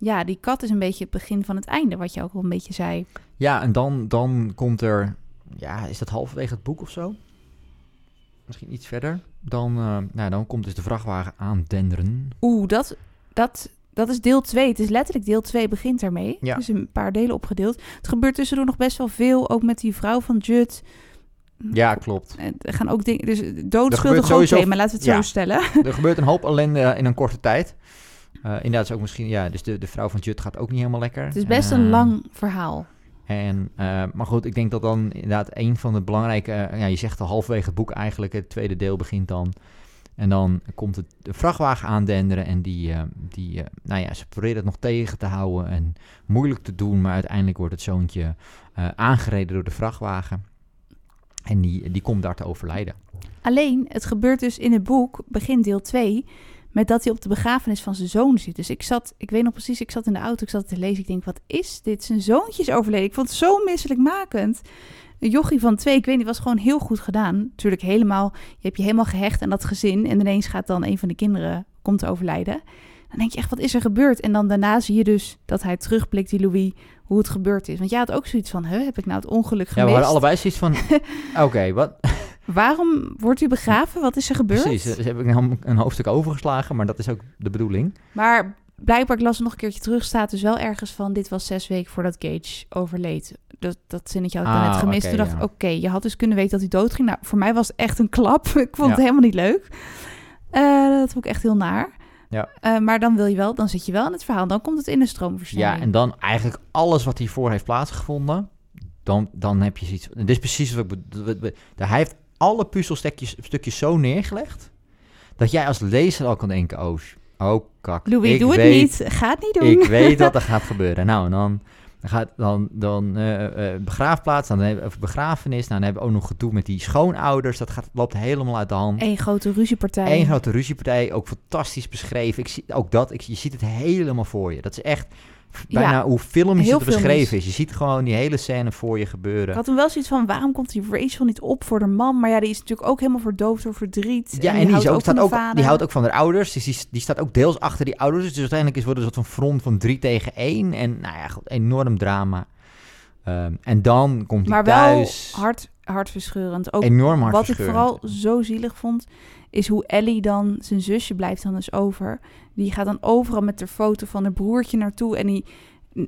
Speaker 1: ja, die kat is een beetje het begin van het einde. Wat je ook wel een beetje zei.
Speaker 2: Ja, en dan, dan komt er... Ja, is dat halverwege het boek of zo? Misschien iets verder. Dan, eh, nou, dan komt dus de vrachtwagen aandenderen.
Speaker 1: Oeh, dat, dat, dat is deel 2. Het is letterlijk deel 2 begint ermee.
Speaker 2: Ja.
Speaker 1: Dus een paar delen opgedeeld. Het gebeurt tussendoor nog best wel veel. Ook met die vrouw van Judd.
Speaker 2: Ja, klopt.
Speaker 1: Er gaan ook dingen... Dus dood speelt
Speaker 2: gebeurt
Speaker 1: een groot
Speaker 2: sowieso-
Speaker 1: thema. Laten we het
Speaker 2: ja.
Speaker 1: zo stellen.
Speaker 2: er gebeurt een hoop ellende in een korte tijd. Eh, inderdaad is ook misschien... Ja, dus de, de vrouw van Jut gaat ook niet helemaal lekker.
Speaker 1: Het is best een
Speaker 2: Eh,
Speaker 1: lang verhaal.
Speaker 2: En, eh, maar goed, ik denk dat dan inderdaad een van de belangrijke... eh, ja, je zegt al halverwege het boek eigenlijk. Het tweede deel begint dan. En dan komt het, de vrachtwagen aandenderen. En die, die nou ja, ze proberen het nog tegen te houden. En moeilijk te doen. Maar uiteindelijk wordt het zoontje aangereden door de vrachtwagen. En die, die komt daar te overlijden.
Speaker 1: Alleen, het gebeurt dus in het boek, begin deel 2, met dat hij op de begrafenis van zijn zoon zit. Dus ik zat, ik weet nog precies, ik zat in de auto, ik zat te lezen. Ik denk, wat is dit? Zijn zoontje is overleden. Ik vond het zo misselijkmakend. Een jochie van twee, ik weet niet, was gewoon heel goed gedaan. Natuurlijk helemaal, je hebt je helemaal gehecht aan dat gezin. En ineens gaat dan een van de kinderen, komt te overlijden. Dan denk je echt, wat is er gebeurd? En dan daarna zie je dus dat hij terugblikt, die Louis, hoe het gebeurd is. Want jij had ook zoiets van, heb ik nou het ongeluk
Speaker 2: Ja,
Speaker 1: gemist?
Speaker 2: we hadden allebei zoiets van... Oké, wat...
Speaker 1: Waarom wordt u begraven? Wat is er gebeurd?
Speaker 2: Precies, dus heb ik nou een hoofdstuk overgeslagen, maar dat is ook de bedoeling.
Speaker 1: Maar blijkbaar, ik las nog een keertje terug, staat dus wel ergens van... dit was zes weken voordat Gage overleed. Dat, dat zinnetje had ik
Speaker 2: Ah,
Speaker 1: net gemist. Toen dacht ik,
Speaker 2: ja.
Speaker 1: oké, je had dus kunnen weten dat hij doodging. Nou, voor mij was het echt een klap. ik vond het helemaal niet leuk. Eh, dat vond ik echt heel naar.
Speaker 2: Ja.
Speaker 1: Eh, maar dan wil je wel, dan zit je wel in het verhaal. Dan komt het in de stroomversnelling.
Speaker 2: Ja, en dan eigenlijk alles wat hiervoor heeft plaatsgevonden, dan, dan heb je zoiets. Dit is precies wat ik bedoel. Hij heeft alle puzzelstukjes stukjes zo neergelegd, dat jij als lezer al kan denken, oh, oh kak.
Speaker 1: Louis,
Speaker 2: ik
Speaker 1: doe het niet. Ga het niet doen.
Speaker 2: Ik weet wat er gaat gebeuren. Nou, en dan gaat dan, dan eh, eh, begraafplaats, dan hebben we begrafenis, nou, dan hebben we ook nog gedoe met die schoonouders. Dat gaat, loopt helemaal uit de hand.
Speaker 1: Eén grote ruziepartij.
Speaker 2: Eén grote ruziepartij, ook fantastisch beschreven. Ik zie ook dat, ik, je ziet het helemaal voor je. Dat is echt
Speaker 1: Ja,
Speaker 2: bijna hoe filmisch het beschreven is. Je ziet gewoon die hele scène voor je gebeuren.
Speaker 1: Ik had hem wel zoiets van, waarom komt die Rachel niet op voor de man? Maar ja, die is natuurlijk ook helemaal verdoofd door verdriet.
Speaker 2: Ja, en die,
Speaker 1: houdt
Speaker 2: ook,
Speaker 1: van
Speaker 2: staat ook, die houdt ook van haar ouders. Dus die, die staat ook deels achter die ouders. Dus uiteindelijk is het een soort van front van drie tegen één. En nou ja, goed, enorm drama. Ehm, en dan komt hij
Speaker 1: Maar wel
Speaker 2: thuis.
Speaker 1: hart, hartverscheurend. Ook
Speaker 2: enorm hard
Speaker 1: wat ik vooral zo zielig vond, is hoe Ellie dan, zijn zusje blijft dan dus over. Die gaat dan overal met de foto van haar broertje naartoe en die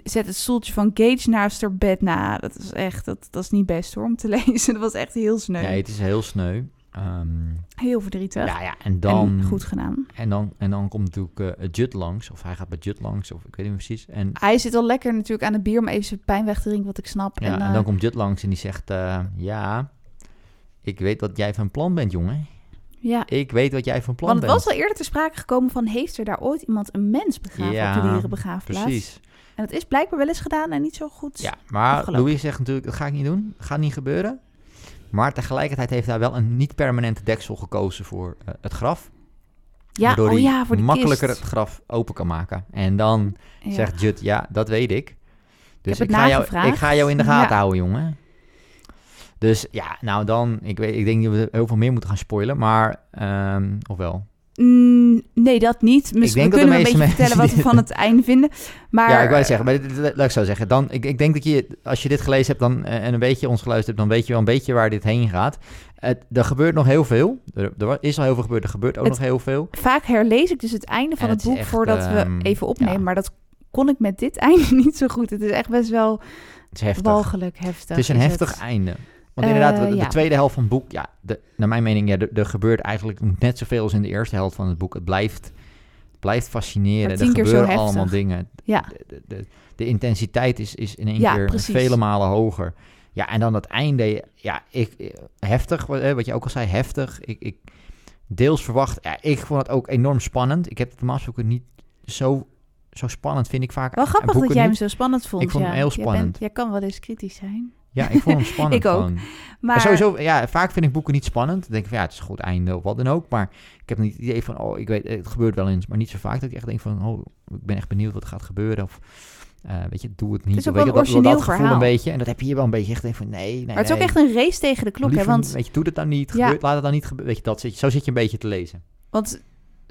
Speaker 1: zet het stoeltje van Gage naast haar bed. Nou, dat is echt, dat, dat is niet best hoor, om te lezen. Dat was echt heel sneu.
Speaker 2: Nee, het is heel sneu. Ehm,
Speaker 1: Heel verdrietig.
Speaker 2: ja, ja, en dan...
Speaker 1: En goed gedaan.
Speaker 2: En dan, en dan komt natuurlijk eh Jut langs. Of hij gaat bij Jut langs. Of ik weet niet meer precies. En,
Speaker 1: Hij zit al lekker natuurlijk aan het bier om even zijn pijn weg te drinken, wat ik snap.
Speaker 2: ja,
Speaker 1: en,
Speaker 2: en,
Speaker 1: eh,
Speaker 2: dan komt Jut langs en die zegt... eh, ja, ik weet wat jij van plan bent, jongen.
Speaker 1: Ja.
Speaker 2: Ik weet wat jij van plan
Speaker 1: Want het
Speaker 2: bent.
Speaker 1: was al eerder te sprake gekomen van... heeft er daar ooit iemand een mens begraven
Speaker 2: Ja,
Speaker 1: op de dierenbegraafplaats?
Speaker 2: Precies.
Speaker 1: En dat is blijkbaar wel eens gedaan en niet zo goed.
Speaker 2: Ja, maar
Speaker 1: afgelopen.
Speaker 2: Louis zegt natuurlijk, dat ga ik niet doen. Gaat niet gebeuren. Maar tegelijkertijd heeft hij wel een niet-permanente deksel gekozen voor eh, het graf.
Speaker 1: ja
Speaker 2: waardoor
Speaker 1: oh
Speaker 2: hij
Speaker 1: ja, voor die
Speaker 2: makkelijker
Speaker 1: kist.
Speaker 2: het graf open kan maken. En dan
Speaker 1: Ja.
Speaker 2: zegt Jut, ja, dat weet ik. Dus ik, ga jou, ik ga jou in de gaten
Speaker 1: Ja.
Speaker 2: houden, jongen. Dus ja, nou dan, ik, weet, ik denk dat we heel veel meer moeten gaan spoilen, maar, ehm of wel?
Speaker 1: Mm, nee, dat niet. Misschien kunnen we een beetje vertellen wat we van het einde vinden. Maar
Speaker 2: ja, ik wou het zeggen, maar laat ik zo zeggen. Dan, ik, ik denk dat je, als je dit gelezen hebt dan, eh, en een beetje ons geluisterd hebt, dan weet je wel een beetje waar dit heen gaat. Het, er gebeurt nog heel veel. Er, er is al heel veel gebeurd, er gebeurt ook
Speaker 1: Het-
Speaker 2: nog heel veel.
Speaker 1: vaak herlees ik dus het einde van
Speaker 2: En
Speaker 1: het, boek
Speaker 2: echt,
Speaker 1: voordat
Speaker 2: ehm,
Speaker 1: we even opnemen.
Speaker 2: ja.
Speaker 1: Maar dat kon ik met dit einde niet zo goed. Het is echt best wel
Speaker 2: Het is heftig.
Speaker 1: walgelijk heftig.
Speaker 2: Het is een heftig einde. Want
Speaker 1: Eh,
Speaker 2: inderdaad, de, de
Speaker 1: ja.
Speaker 2: tweede helft van het boek, ja, de, naar mijn mening, ja, er, gebeurt eigenlijk net zoveel als in de eerste helft van het boek. Het blijft, blijft fascineren. Er gebeuren
Speaker 1: heftig.
Speaker 2: allemaal dingen.
Speaker 1: Ja.
Speaker 2: De, de, de, de intensiteit is, is in één
Speaker 1: Ja,
Speaker 2: keer
Speaker 1: precies.
Speaker 2: vele malen hoger. Ja, en dan het einde, ja, ik, eh, heftig, wat, eh, wat je ook al zei, heftig. Ik, ik deels verwacht, ja, ik vond het ook enorm spannend. Ik heb het normaal gesproken niet zo, zo spannend, vind ik vaak.
Speaker 1: Wel grappig dat jij hem
Speaker 2: niet.
Speaker 1: zo spannend vond.
Speaker 2: Ik vond
Speaker 1: ja.
Speaker 2: hem heel
Speaker 1: Jij
Speaker 2: spannend.
Speaker 1: bent- jij kan wel eens kritisch zijn.
Speaker 2: Ja, ik vond hem spannend
Speaker 1: Ik ook.
Speaker 2: gewoon.
Speaker 1: Maar,
Speaker 2: sowieso, ja, vaak vind ik boeken niet spannend. Dan denk ik van ja, het is een goed einde of wat dan ook. Maar ik heb niet het idee van, oh, ik weet, het gebeurt wel eens, maar niet zo vaak dat ik echt denk van, oh, ik ben echt benieuwd wat er gaat gebeuren. Of eh, weet je, doe het niet.
Speaker 1: Het is ook wel een
Speaker 2: dat, dat gevoel een beetje. En dat heb je hier wel een beetje echt denk van, nee, nee,
Speaker 1: maar het is ook echt een race tegen de klok. Hè? Want,
Speaker 2: weet je, doe het dan niet.
Speaker 1: Ja.
Speaker 2: Gebeurt, laat het dan niet gebeuren. Weet je, dat zit zo zit je een beetje te lezen.
Speaker 1: want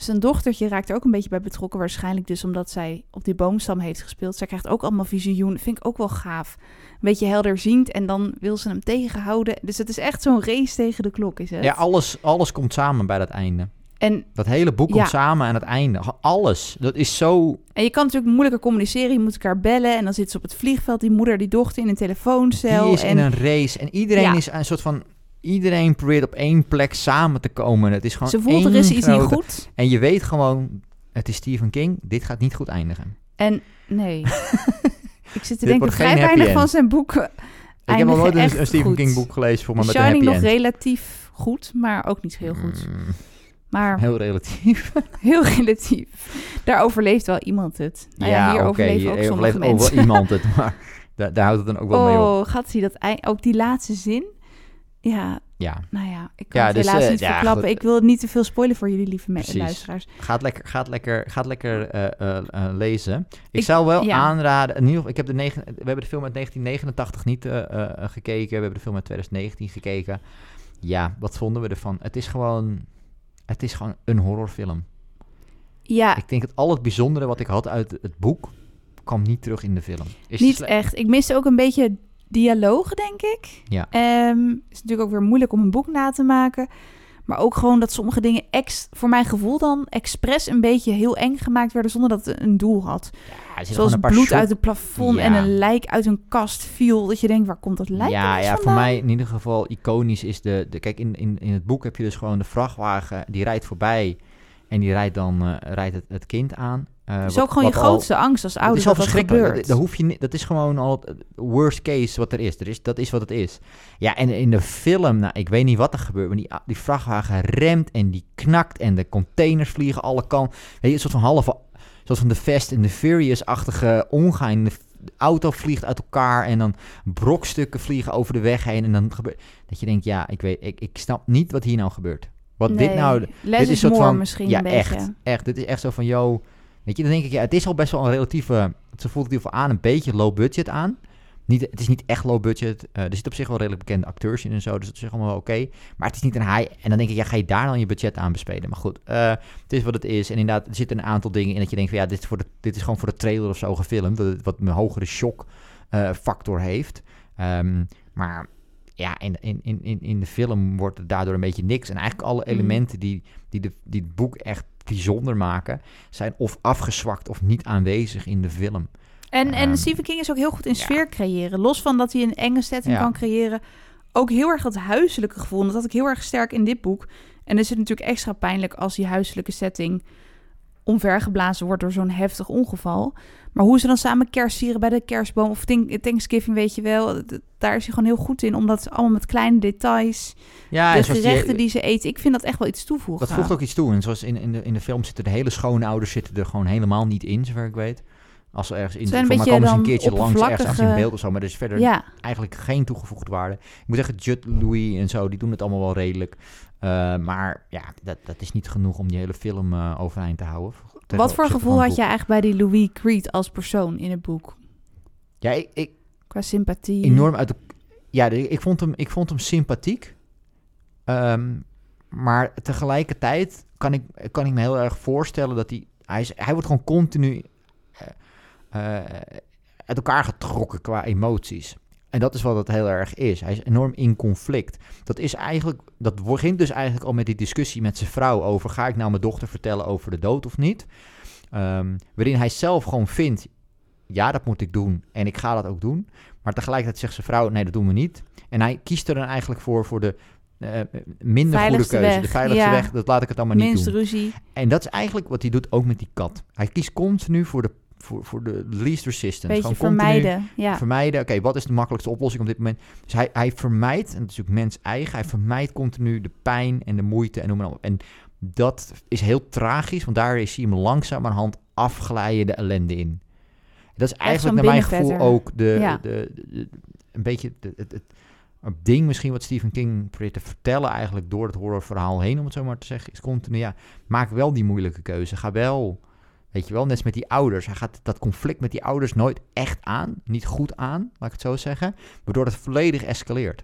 Speaker 1: zijn dochtertje raakt er ook een beetje bij betrokken. Waarschijnlijk dus omdat zij op die boomstam heeft gespeeld. Zij krijgt ook allemaal visioen. Vind ik ook wel gaaf. Een beetje helderziend. En dan wil ze hem tegenhouden. Dus het is echt zo'n race tegen de klok, is het?
Speaker 2: Ja, alles, alles komt samen bij dat einde.
Speaker 1: en,
Speaker 2: Dat hele boek
Speaker 1: Ja.
Speaker 2: komt samen aan het einde. Alles. Dat is zo...
Speaker 1: en je kan natuurlijk moeilijker communiceren. Je moet elkaar bellen. En dan zit ze op het vliegveld. Die moeder, die dochter in een telefooncel.
Speaker 2: Die is
Speaker 1: en,
Speaker 2: in een race. En iedereen
Speaker 1: Ja.
Speaker 2: is een soort van... Iedereen probeert op één plek samen te komen. Het is gewoon
Speaker 1: ze voelt er is iets niet goed.
Speaker 2: En je weet gewoon, het is Stephen King, dit gaat niet goed eindigen.
Speaker 1: En nee. ik zit te denken, vrij weinig
Speaker 2: end.
Speaker 1: van zijn boeken
Speaker 2: Ik heb nog nooit een, Stephen
Speaker 1: goed.
Speaker 2: King boek gelezen voor me
Speaker 1: The
Speaker 2: met een
Speaker 1: Shining
Speaker 2: happy
Speaker 1: nog
Speaker 2: end.
Speaker 1: relatief goed, maar ook niet heel goed.
Speaker 2: Mm,
Speaker 1: Maar
Speaker 2: heel relatief.
Speaker 1: heel relatief. Daar overleeft wel iemand het. Nou ja, hier
Speaker 2: oké,
Speaker 1: overleven
Speaker 2: hier
Speaker 1: ook sommige
Speaker 2: overleeft ook wel
Speaker 1: mensen.
Speaker 2: iemand het, maar daar, daar houdt het dan ook wel mee op.
Speaker 1: Oh, gaat hij dat ook die laatste zin? Ja,
Speaker 2: Ja,
Speaker 1: nou ja, ik kan
Speaker 2: Ja,
Speaker 1: het
Speaker 2: dus,
Speaker 1: helaas
Speaker 2: eh,
Speaker 1: niet
Speaker 2: ja,
Speaker 1: verklappen.
Speaker 2: goed.
Speaker 1: Ik wil niet te veel spoilen voor jullie lieve
Speaker 2: Precies.
Speaker 1: luisteraars.
Speaker 2: gaat lekker, gaat lekker, gaat lekker eh, eh, lezen. Ik,
Speaker 1: Ik-
Speaker 2: zou wel
Speaker 1: ja.
Speaker 2: aanraden, in ieder geval, ik heb de negen, we hebben de film uit 1989 niet gekeken, we hebben de film uit 2019 gekeken. Ja, wat vonden we ervan? Het is gewoon, het is gewoon een horrorfilm.
Speaker 1: Ja,
Speaker 2: Ik denk dat al het bijzondere wat ik had uit het boek, kwam niet terug in de film. Is
Speaker 1: niet echt. Ik miste ook een beetje dialogen, denk ik.
Speaker 2: Ja.
Speaker 1: Ehm, is natuurlijk ook weer moeilijk om een boek na te maken. Maar ook gewoon dat sommige dingen ex, voor mijn gevoel dan expres een beetje heel eng gemaakt werden zonder dat het een doel had.
Speaker 2: Ja,
Speaker 1: Zoals bloed uit het plafond en een lijk uit een kast viel. Dat je denkt, waar komt dat lijk
Speaker 2: Ja,
Speaker 1: ineens
Speaker 2: ja voor mij in ieder geval iconisch is de... de kijk, in, in, in het boek heb je dus gewoon de vrachtwagen, die rijdt voorbij... en die rijdt dan eh, rijdt het, het kind aan. Eh,
Speaker 1: is
Speaker 2: wat-
Speaker 1: ook gewoon je
Speaker 2: al-
Speaker 1: grootste angst als ouder
Speaker 2: is al
Speaker 1: dat dat
Speaker 2: verschrikkelijk.
Speaker 1: gebeurt.
Speaker 2: Dat, dat hoef je niet, dat is gewoon al het worst case wat er is. Er is. Dat is wat het is. Ja, en in de film, nou, ik weet niet wat er gebeurt, maar die, die vrachtwagen remt en die knakt en de containers vliegen alle kanten. Weet je, een soort van halve, zoals van de Fast and the Furious-achtige ongein. De auto vliegt uit elkaar en dan brokstukken vliegen over de weg heen. En dan gebeurt, dat je denkt, ja, ik weet, ik, ik snap niet wat hier nou gebeurt. Wat dit nou, dit
Speaker 1: is
Speaker 2: is soort van,
Speaker 1: misschien
Speaker 2: ja,
Speaker 1: beetje.
Speaker 2: echt, echt. Dit is echt zo van, yo, weet je, dan denk ik, ja, het is al best wel een relatieve, ze voelt het in ieder geval aan, een beetje low budget aan. Niet, het is niet echt low budget. eh, er zitten op zich wel redelijk bekende acteurs in en zo, dus dat is allemaal wel oké. Maar het is niet een high. En dan denk ik, ja, ga je daar dan je budget aan besteden? Maar goed, eh, het is wat het is. En inderdaad, er zitten een aantal dingen in dat je denkt van, ja, dit is, voor de, dit is gewoon voor de trailer of zo gefilmd, dat het wat een hogere shock eh, factor heeft. Ehm, maar ja, in, in, in, in- in de film wordt het daardoor een beetje niks. En eigenlijk alle
Speaker 1: Mm.
Speaker 2: elementen die, die, de, die het boek echt bijzonder maken, zijn of afgezwakt of niet aanwezig in de film.
Speaker 1: En, en
Speaker 2: Ehm,
Speaker 1: Stephen King is ook heel goed in
Speaker 2: ja.
Speaker 1: sfeer creëren. Los van dat hij een enge setting
Speaker 2: Ja.
Speaker 1: kan creëren. Ook heel erg dat huiselijke gevoel. Dat had ik heel erg sterk in dit boek. En is het natuurlijk extra pijnlijk als die huiselijke setting omvergeblazen wordt door zo'n heftig ongeval. Maar hoe ze dan samen kerst vieren bij de kerstboom of Thank- Thanksgiving, weet je wel. Daar is hij gewoon heel goed in. Omdat allemaal met kleine details,
Speaker 2: Ja,
Speaker 1: de
Speaker 2: die-
Speaker 1: gerechten die ze eten. Ik vind dat echt wel iets toevoegen.
Speaker 2: Dat voegt ook iets toe. En zoals in, in, de, in de film zitten de hele schoonouders zitten er gewoon helemaal niet in, zover ik weet. Als ze ergens in
Speaker 1: Zijn een beetje
Speaker 2: komen ze een keertje langs ergens aan in beeld of zo. Maar er is verder
Speaker 1: Ja,
Speaker 2: eigenlijk geen toegevoegde waarde. Ik moet zeggen, Judd Louis en zo, die doen het allemaal wel redelijk. Eh, maar ja, dat, dat is niet genoeg om die hele film eh, overeind te houden.
Speaker 1: Wat voor gevoel had je eigenlijk bij die Louis Creed als persoon in het boek?
Speaker 2: Ja, ik, ik,
Speaker 1: Qua sympathie.
Speaker 2: enorm uit de... Ja, ik vond hem, ik vond hem sympathiek. Ehm, maar tegelijkertijd kan ik, kan ik me heel erg voorstellen dat hij... Hij, is, hij wordt gewoon continu eh, uit elkaar getrokken qua emoties. En dat is wat het heel erg is. Hij is enorm in conflict. Dat is eigenlijk... Dat begint dus eigenlijk al met die discussie met zijn vrouw over... ga ik nou mijn dochter vertellen over de dood of niet? Ehm, waarin hij zelf gewoon vindt... ja, dat moet ik doen en ik ga dat ook doen. Maar tegelijkertijd zegt zijn vrouw, nee, dat doen we niet. En hij kiest er dan eigenlijk voor, voor de eh, minder goede keuze.
Speaker 1: weg,
Speaker 2: De veiligste
Speaker 1: ja.
Speaker 2: weg, dat laat ik het allemaal niet doen.
Speaker 1: ruzie.
Speaker 2: En dat is eigenlijk wat hij doet ook met die kat. Hij kiest continu voor de, voor, voor de least resistance.
Speaker 1: Beetje
Speaker 2: Gewoon continu
Speaker 1: vermijden. Ja.
Speaker 2: Vermijden, oké, wat is de makkelijkste oplossing op dit moment? Dus hij, hij vermijdt, en dat is natuurlijk mens eigen, hij vermijdt continu de pijn en de moeite en noem maar op. En dat is heel tragisch, want daar is hij hem langzamerhand afglijden de ellende in. Dat is eigenlijk naar mijn gevoel ook de,
Speaker 1: Ja.
Speaker 2: de, de- de- een beetje de- het, het, het ding misschien wat Stephen King probeert te vertellen eigenlijk door het horrorverhaal heen, om het zo maar te zeggen, is continu, ja, maak wel die moeilijke keuze. Ga wel, weet je wel, net als met die ouders. Hij gaat dat conflict met die ouders nooit echt aan, niet goed aan, laat ik het zo zeggen, waardoor het volledig escaleert.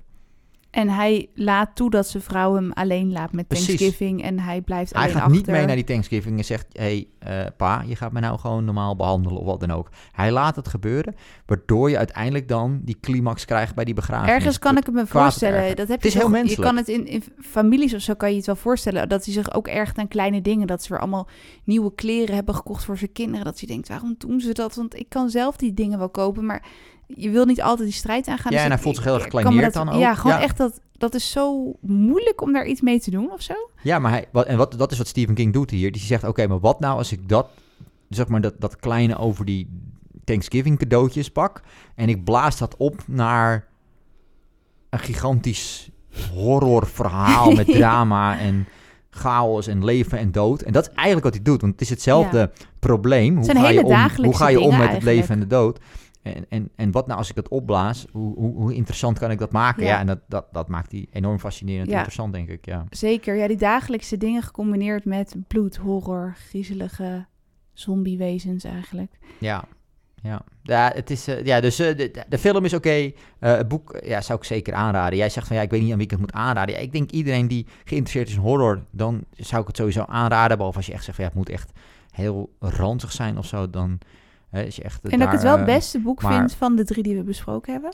Speaker 1: En hij laat toe dat zijn vrouw hem alleen laat met
Speaker 2: Precies.
Speaker 1: Thanksgiving. En hij blijft
Speaker 2: Hij
Speaker 1: alleen
Speaker 2: gaat
Speaker 1: achter.
Speaker 2: niet mee naar die Thanksgiving en zegt: Hé, hey, eh, pa, je gaat me nou gewoon normaal behandelen of wat dan ook. Hij laat het gebeuren, waardoor je uiteindelijk dan die climax krijgt bij die begrafenis.
Speaker 1: Ergens kan ik het me voorstellen. Dat heb
Speaker 2: Het
Speaker 1: je
Speaker 2: is heel menselijk.
Speaker 1: Je kan het in, in families of zo kan je het wel voorstellen. Dat hij zich ook ergt aan kleine dingen. Dat ze weer allemaal nieuwe kleren hebben gekocht voor zijn kinderen. Dat hij denkt, waarom doen ze dat? Want ik kan zelf die dingen wel kopen. Maar je wil niet altijd die strijd aangaan.
Speaker 2: Ja,
Speaker 1: Dus
Speaker 2: en hij voelt zich heel erg gekleineerd dan ook.
Speaker 1: Ja, gewoon
Speaker 2: Ja.
Speaker 1: echt dat... Dat is zo moeilijk om daar iets mee te doen of zo.
Speaker 2: Ja, maar hij, wat, en wat, dat is wat Stephen King doet hier. Die zegt: Oké, maar wat nou als ik dat, zeg maar, dat, dat kleine over die Thanksgiving cadeautjes pak. En ik blaas dat op naar een gigantisch horrorverhaal met drama en chaos en leven en dood. En dat is eigenlijk wat hij doet, want het is hetzelfde probleem. Hoe ga, je om, hoe ga je om met het leven en de dood? En, en, en wat nou als ik dat opblaas? Hoe, hoe, hoe interessant kan ik dat maken? Ja,
Speaker 1: Ja.
Speaker 2: en dat, dat, dat maakt die enorm fascinerend
Speaker 1: Ja.
Speaker 2: interessant, denk ik. Ja.
Speaker 1: Zeker, ja, die dagelijkse dingen gecombineerd met bloed, horror, griezelige zombiewezens eigenlijk.
Speaker 2: Ja, ja. ja, het is, eh, ja dus eh, de, de film is oké. Eh, het boek ja, zou ik zeker aanraden. Jij zegt van ja, ik weet niet aan wie ik het moet aanraden. Ja, ik denk iedereen die geïnteresseerd is in horror, dan zou ik het sowieso aanraden. Behalve als je echt zegt van ja, het moet echt heel ranzig zijn of zo. Dan eh, is je echt. eh,
Speaker 1: en dat ik het wel het
Speaker 2: eh,
Speaker 1: beste boek
Speaker 2: maar-
Speaker 1: vind van de drie die we besproken hebben.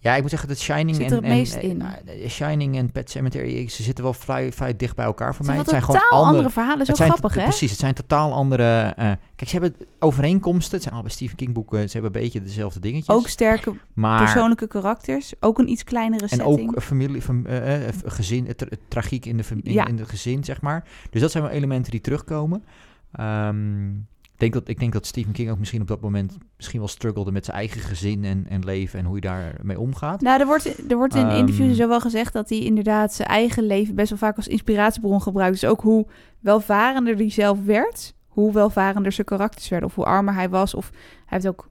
Speaker 2: Ja, ik moet zeggen dat Shining
Speaker 1: Zit
Speaker 2: en,
Speaker 1: er het
Speaker 2: en-
Speaker 1: meest
Speaker 2: en-
Speaker 1: in?
Speaker 2: eh, Shining en Pet Cemetery, ze zitten wel vrij, vrij dicht bij elkaar voor mij. Het zijn
Speaker 1: totaal
Speaker 2: gewoon andere,
Speaker 1: andere verhalen. Zo grappig, hè?
Speaker 2: Precies, het zijn totaal andere... eh, kijk, ze hebben overeenkomsten. Het zijn allebei Stephen King boeken. Ze hebben een beetje dezelfde dingetjes.
Speaker 1: Ook sterke
Speaker 2: maar,
Speaker 1: persoonlijke karakters. Ook een iets kleinere
Speaker 2: En
Speaker 1: setting.
Speaker 2: ook een familie, fam- eh, eh, gezin, het, tra- tragiek in de, in,
Speaker 1: Ja.
Speaker 2: in het gezin, zeg maar. Dus dat zijn wel elementen die terugkomen. Ehm, ik, denk dat, ik denk dat Stephen King ook misschien op dat moment misschien wel struggelde met zijn eigen gezin en, en leven en hoe hij daarmee omgaat.
Speaker 1: Nou, er wordt, er wordt in
Speaker 2: Ehm.
Speaker 1: interviews zo wel gezegd dat hij inderdaad zijn eigen leven best wel vaak als inspiratiebron gebruikt. Dus ook hoe welvarender hij zelf werd, hoe welvarender zijn karakters werden. Of hoe armer hij was. Of hij heeft ook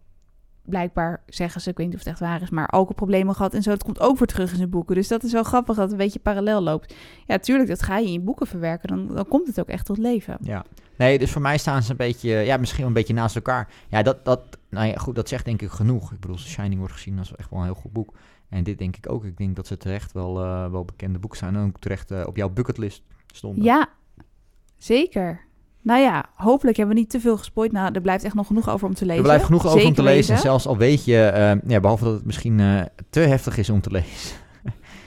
Speaker 1: blijkbaar, zeggen ze, ik weet niet of het echt waar is, maar alcoholproblemen gehad en zo. Dat komt ook weer terug in zijn boeken. Dus dat is wel grappig dat het een beetje parallel loopt. Ja, tuurlijk, dat ga je in je boeken verwerken. Dan, dan komt het ook echt tot leven.
Speaker 2: Ja. Nee, dus voor mij staan ze een beetje, ja, misschien wel een beetje naast elkaar. Ja, dat, dat, nou ja, goed, dat zegt denk ik genoeg. Ik bedoel, The Shining wordt gezien als echt wel een heel goed boek. En dit denk ik ook. Ik denk dat ze terecht wel, eh, wel bekende boeken zijn. En ook terecht eh, op jouw bucketlist stonden.
Speaker 1: Ja, zeker. Nou ja, hopelijk hebben we niet te veel gespoord. Nou, er blijft echt nog genoeg over om te lezen.
Speaker 2: Er blijft genoeg over om te lezen. En zelfs al weet je, eh, ja, behalve dat het misschien eh, te heftig is om te lezen,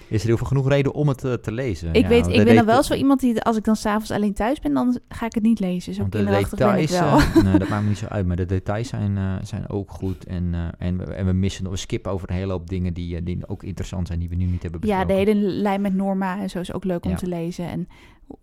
Speaker 2: is er heel veel genoeg reden om het eh, te lezen.
Speaker 1: Ik
Speaker 2: Ja,
Speaker 1: weet, ik ben dan wel zo iemand die, als ik dan s'avonds alleen thuis ben, dan ga ik het niet lezen. Zo
Speaker 2: Want de
Speaker 1: kinderachtig ben ik
Speaker 2: details,
Speaker 1: wel.
Speaker 2: nee, dat maakt me niet zo uit, maar de details zijn, zijn ook goed. En, en, we, en we missen, we skippen over een hele hoop dingen die, die ook interessant zijn, die we nu niet hebben
Speaker 1: ja,
Speaker 2: besproken.
Speaker 1: de hele lijn met Norma en zo is ook leuk om
Speaker 2: Ja.
Speaker 1: te lezen. En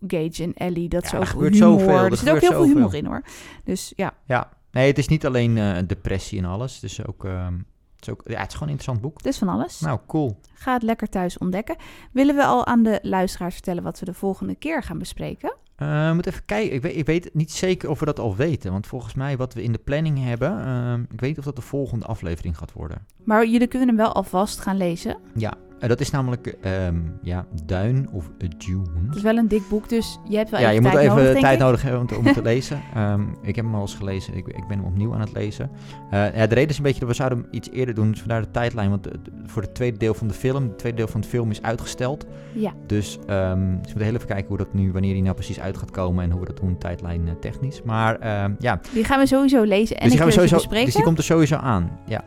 Speaker 1: Gage en Ellie, dat is
Speaker 2: Ja,
Speaker 1: ook
Speaker 2: er gebeurt
Speaker 1: humor.
Speaker 2: zoveel, er
Speaker 1: zit ook heel veel humor in hoor. Dus ja,
Speaker 2: Ja, nee, het is niet alleen eh, depressie en alles. Het is ook, ehm, het is ook, ja, het is gewoon een interessant boek.
Speaker 1: het is van alles.
Speaker 2: Nou, cool.
Speaker 1: Ga het lekker thuis ontdekken. Willen we al aan de luisteraars vertellen wat we de volgende keer gaan bespreken?
Speaker 2: Eh, moet even kijken. Ik weet, ik weet niet zeker of we dat al weten. Want volgens mij wat we in de planning hebben... ehm, ik weet niet of dat de volgende aflevering gaat worden.
Speaker 1: Maar jullie kunnen hem wel alvast gaan lezen.
Speaker 2: Ja, eh, dat is namelijk ehm, ja, Duin of Dune.
Speaker 1: Het is wel een dik boek, dus je hebt wel
Speaker 2: Ja,
Speaker 1: even
Speaker 2: je moet
Speaker 1: tijd
Speaker 2: even
Speaker 1: nodig, denk
Speaker 2: tijd
Speaker 1: ik.
Speaker 2: nodig hebben om te, om te lezen. Ehm, ik heb hem al eens gelezen. Ik, ik ben hem opnieuw aan het lezen. Eh, ja, de reden is een beetje dat we zouden hem iets eerder doen. Dus vandaar de tijdlijn. Want de- voor het tweede deel van de film... Het tweede deel van de film is uitgesteld.
Speaker 1: Ja,
Speaker 2: Dus, dus we moeten heel even kijken hoe dat nu... Wanneer die nou precies uit gaat komen. En hoe we dat doen tijdlijn eh, technisch. Maar ja,
Speaker 1: die gaan we sowieso lezen en
Speaker 2: dus die, gaan we sowieso,
Speaker 1: bespreken.
Speaker 2: dus die komt er sowieso aan. Ja,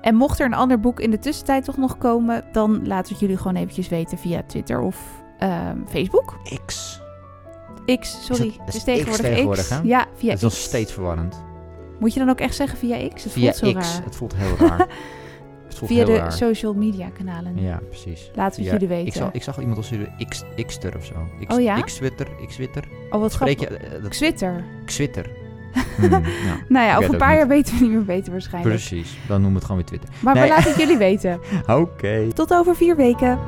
Speaker 1: En mocht er een ander boek in de tussentijd toch nog komen, dan laten we het jullie gewoon eventjes weten via Twitter of ehm, Facebook.
Speaker 2: X.
Speaker 1: X, sorry.
Speaker 2: Is het
Speaker 1: is
Speaker 2: is
Speaker 1: tegenwoordig,
Speaker 2: X tegenwoordig,
Speaker 1: X. Ja, via
Speaker 2: dat is nog steeds verwarrend.
Speaker 1: Moet je dan ook echt zeggen via X? Het
Speaker 2: Via
Speaker 1: voelt zo
Speaker 2: X.
Speaker 1: raar.
Speaker 2: Het voelt heel raar. Het voelt
Speaker 1: Via
Speaker 2: heel
Speaker 1: de
Speaker 2: raar.
Speaker 1: social media kanalen.
Speaker 2: Ja, precies.
Speaker 1: Laten we het jullie
Speaker 2: Ik,
Speaker 1: weten.
Speaker 2: zag, ik zag iemand als jullie X, Xter of zo. X,
Speaker 1: Oh ja?
Speaker 2: X-Twitter, X-Twitter.
Speaker 1: Oh, wat
Speaker 2: Spreek
Speaker 1: grappig.
Speaker 2: je eh, dat
Speaker 1: Twitter.
Speaker 2: Xwitter? Hmm,
Speaker 1: Nou ja, over een paar
Speaker 2: niet.
Speaker 1: jaar weten we niet meer beter waarschijnlijk.
Speaker 2: precies. Dan noemen we het gewoon weer Twitter.
Speaker 1: Maar
Speaker 2: Nee.
Speaker 1: we laten het jullie weten.
Speaker 2: Oké.
Speaker 1: Tot over vier weken.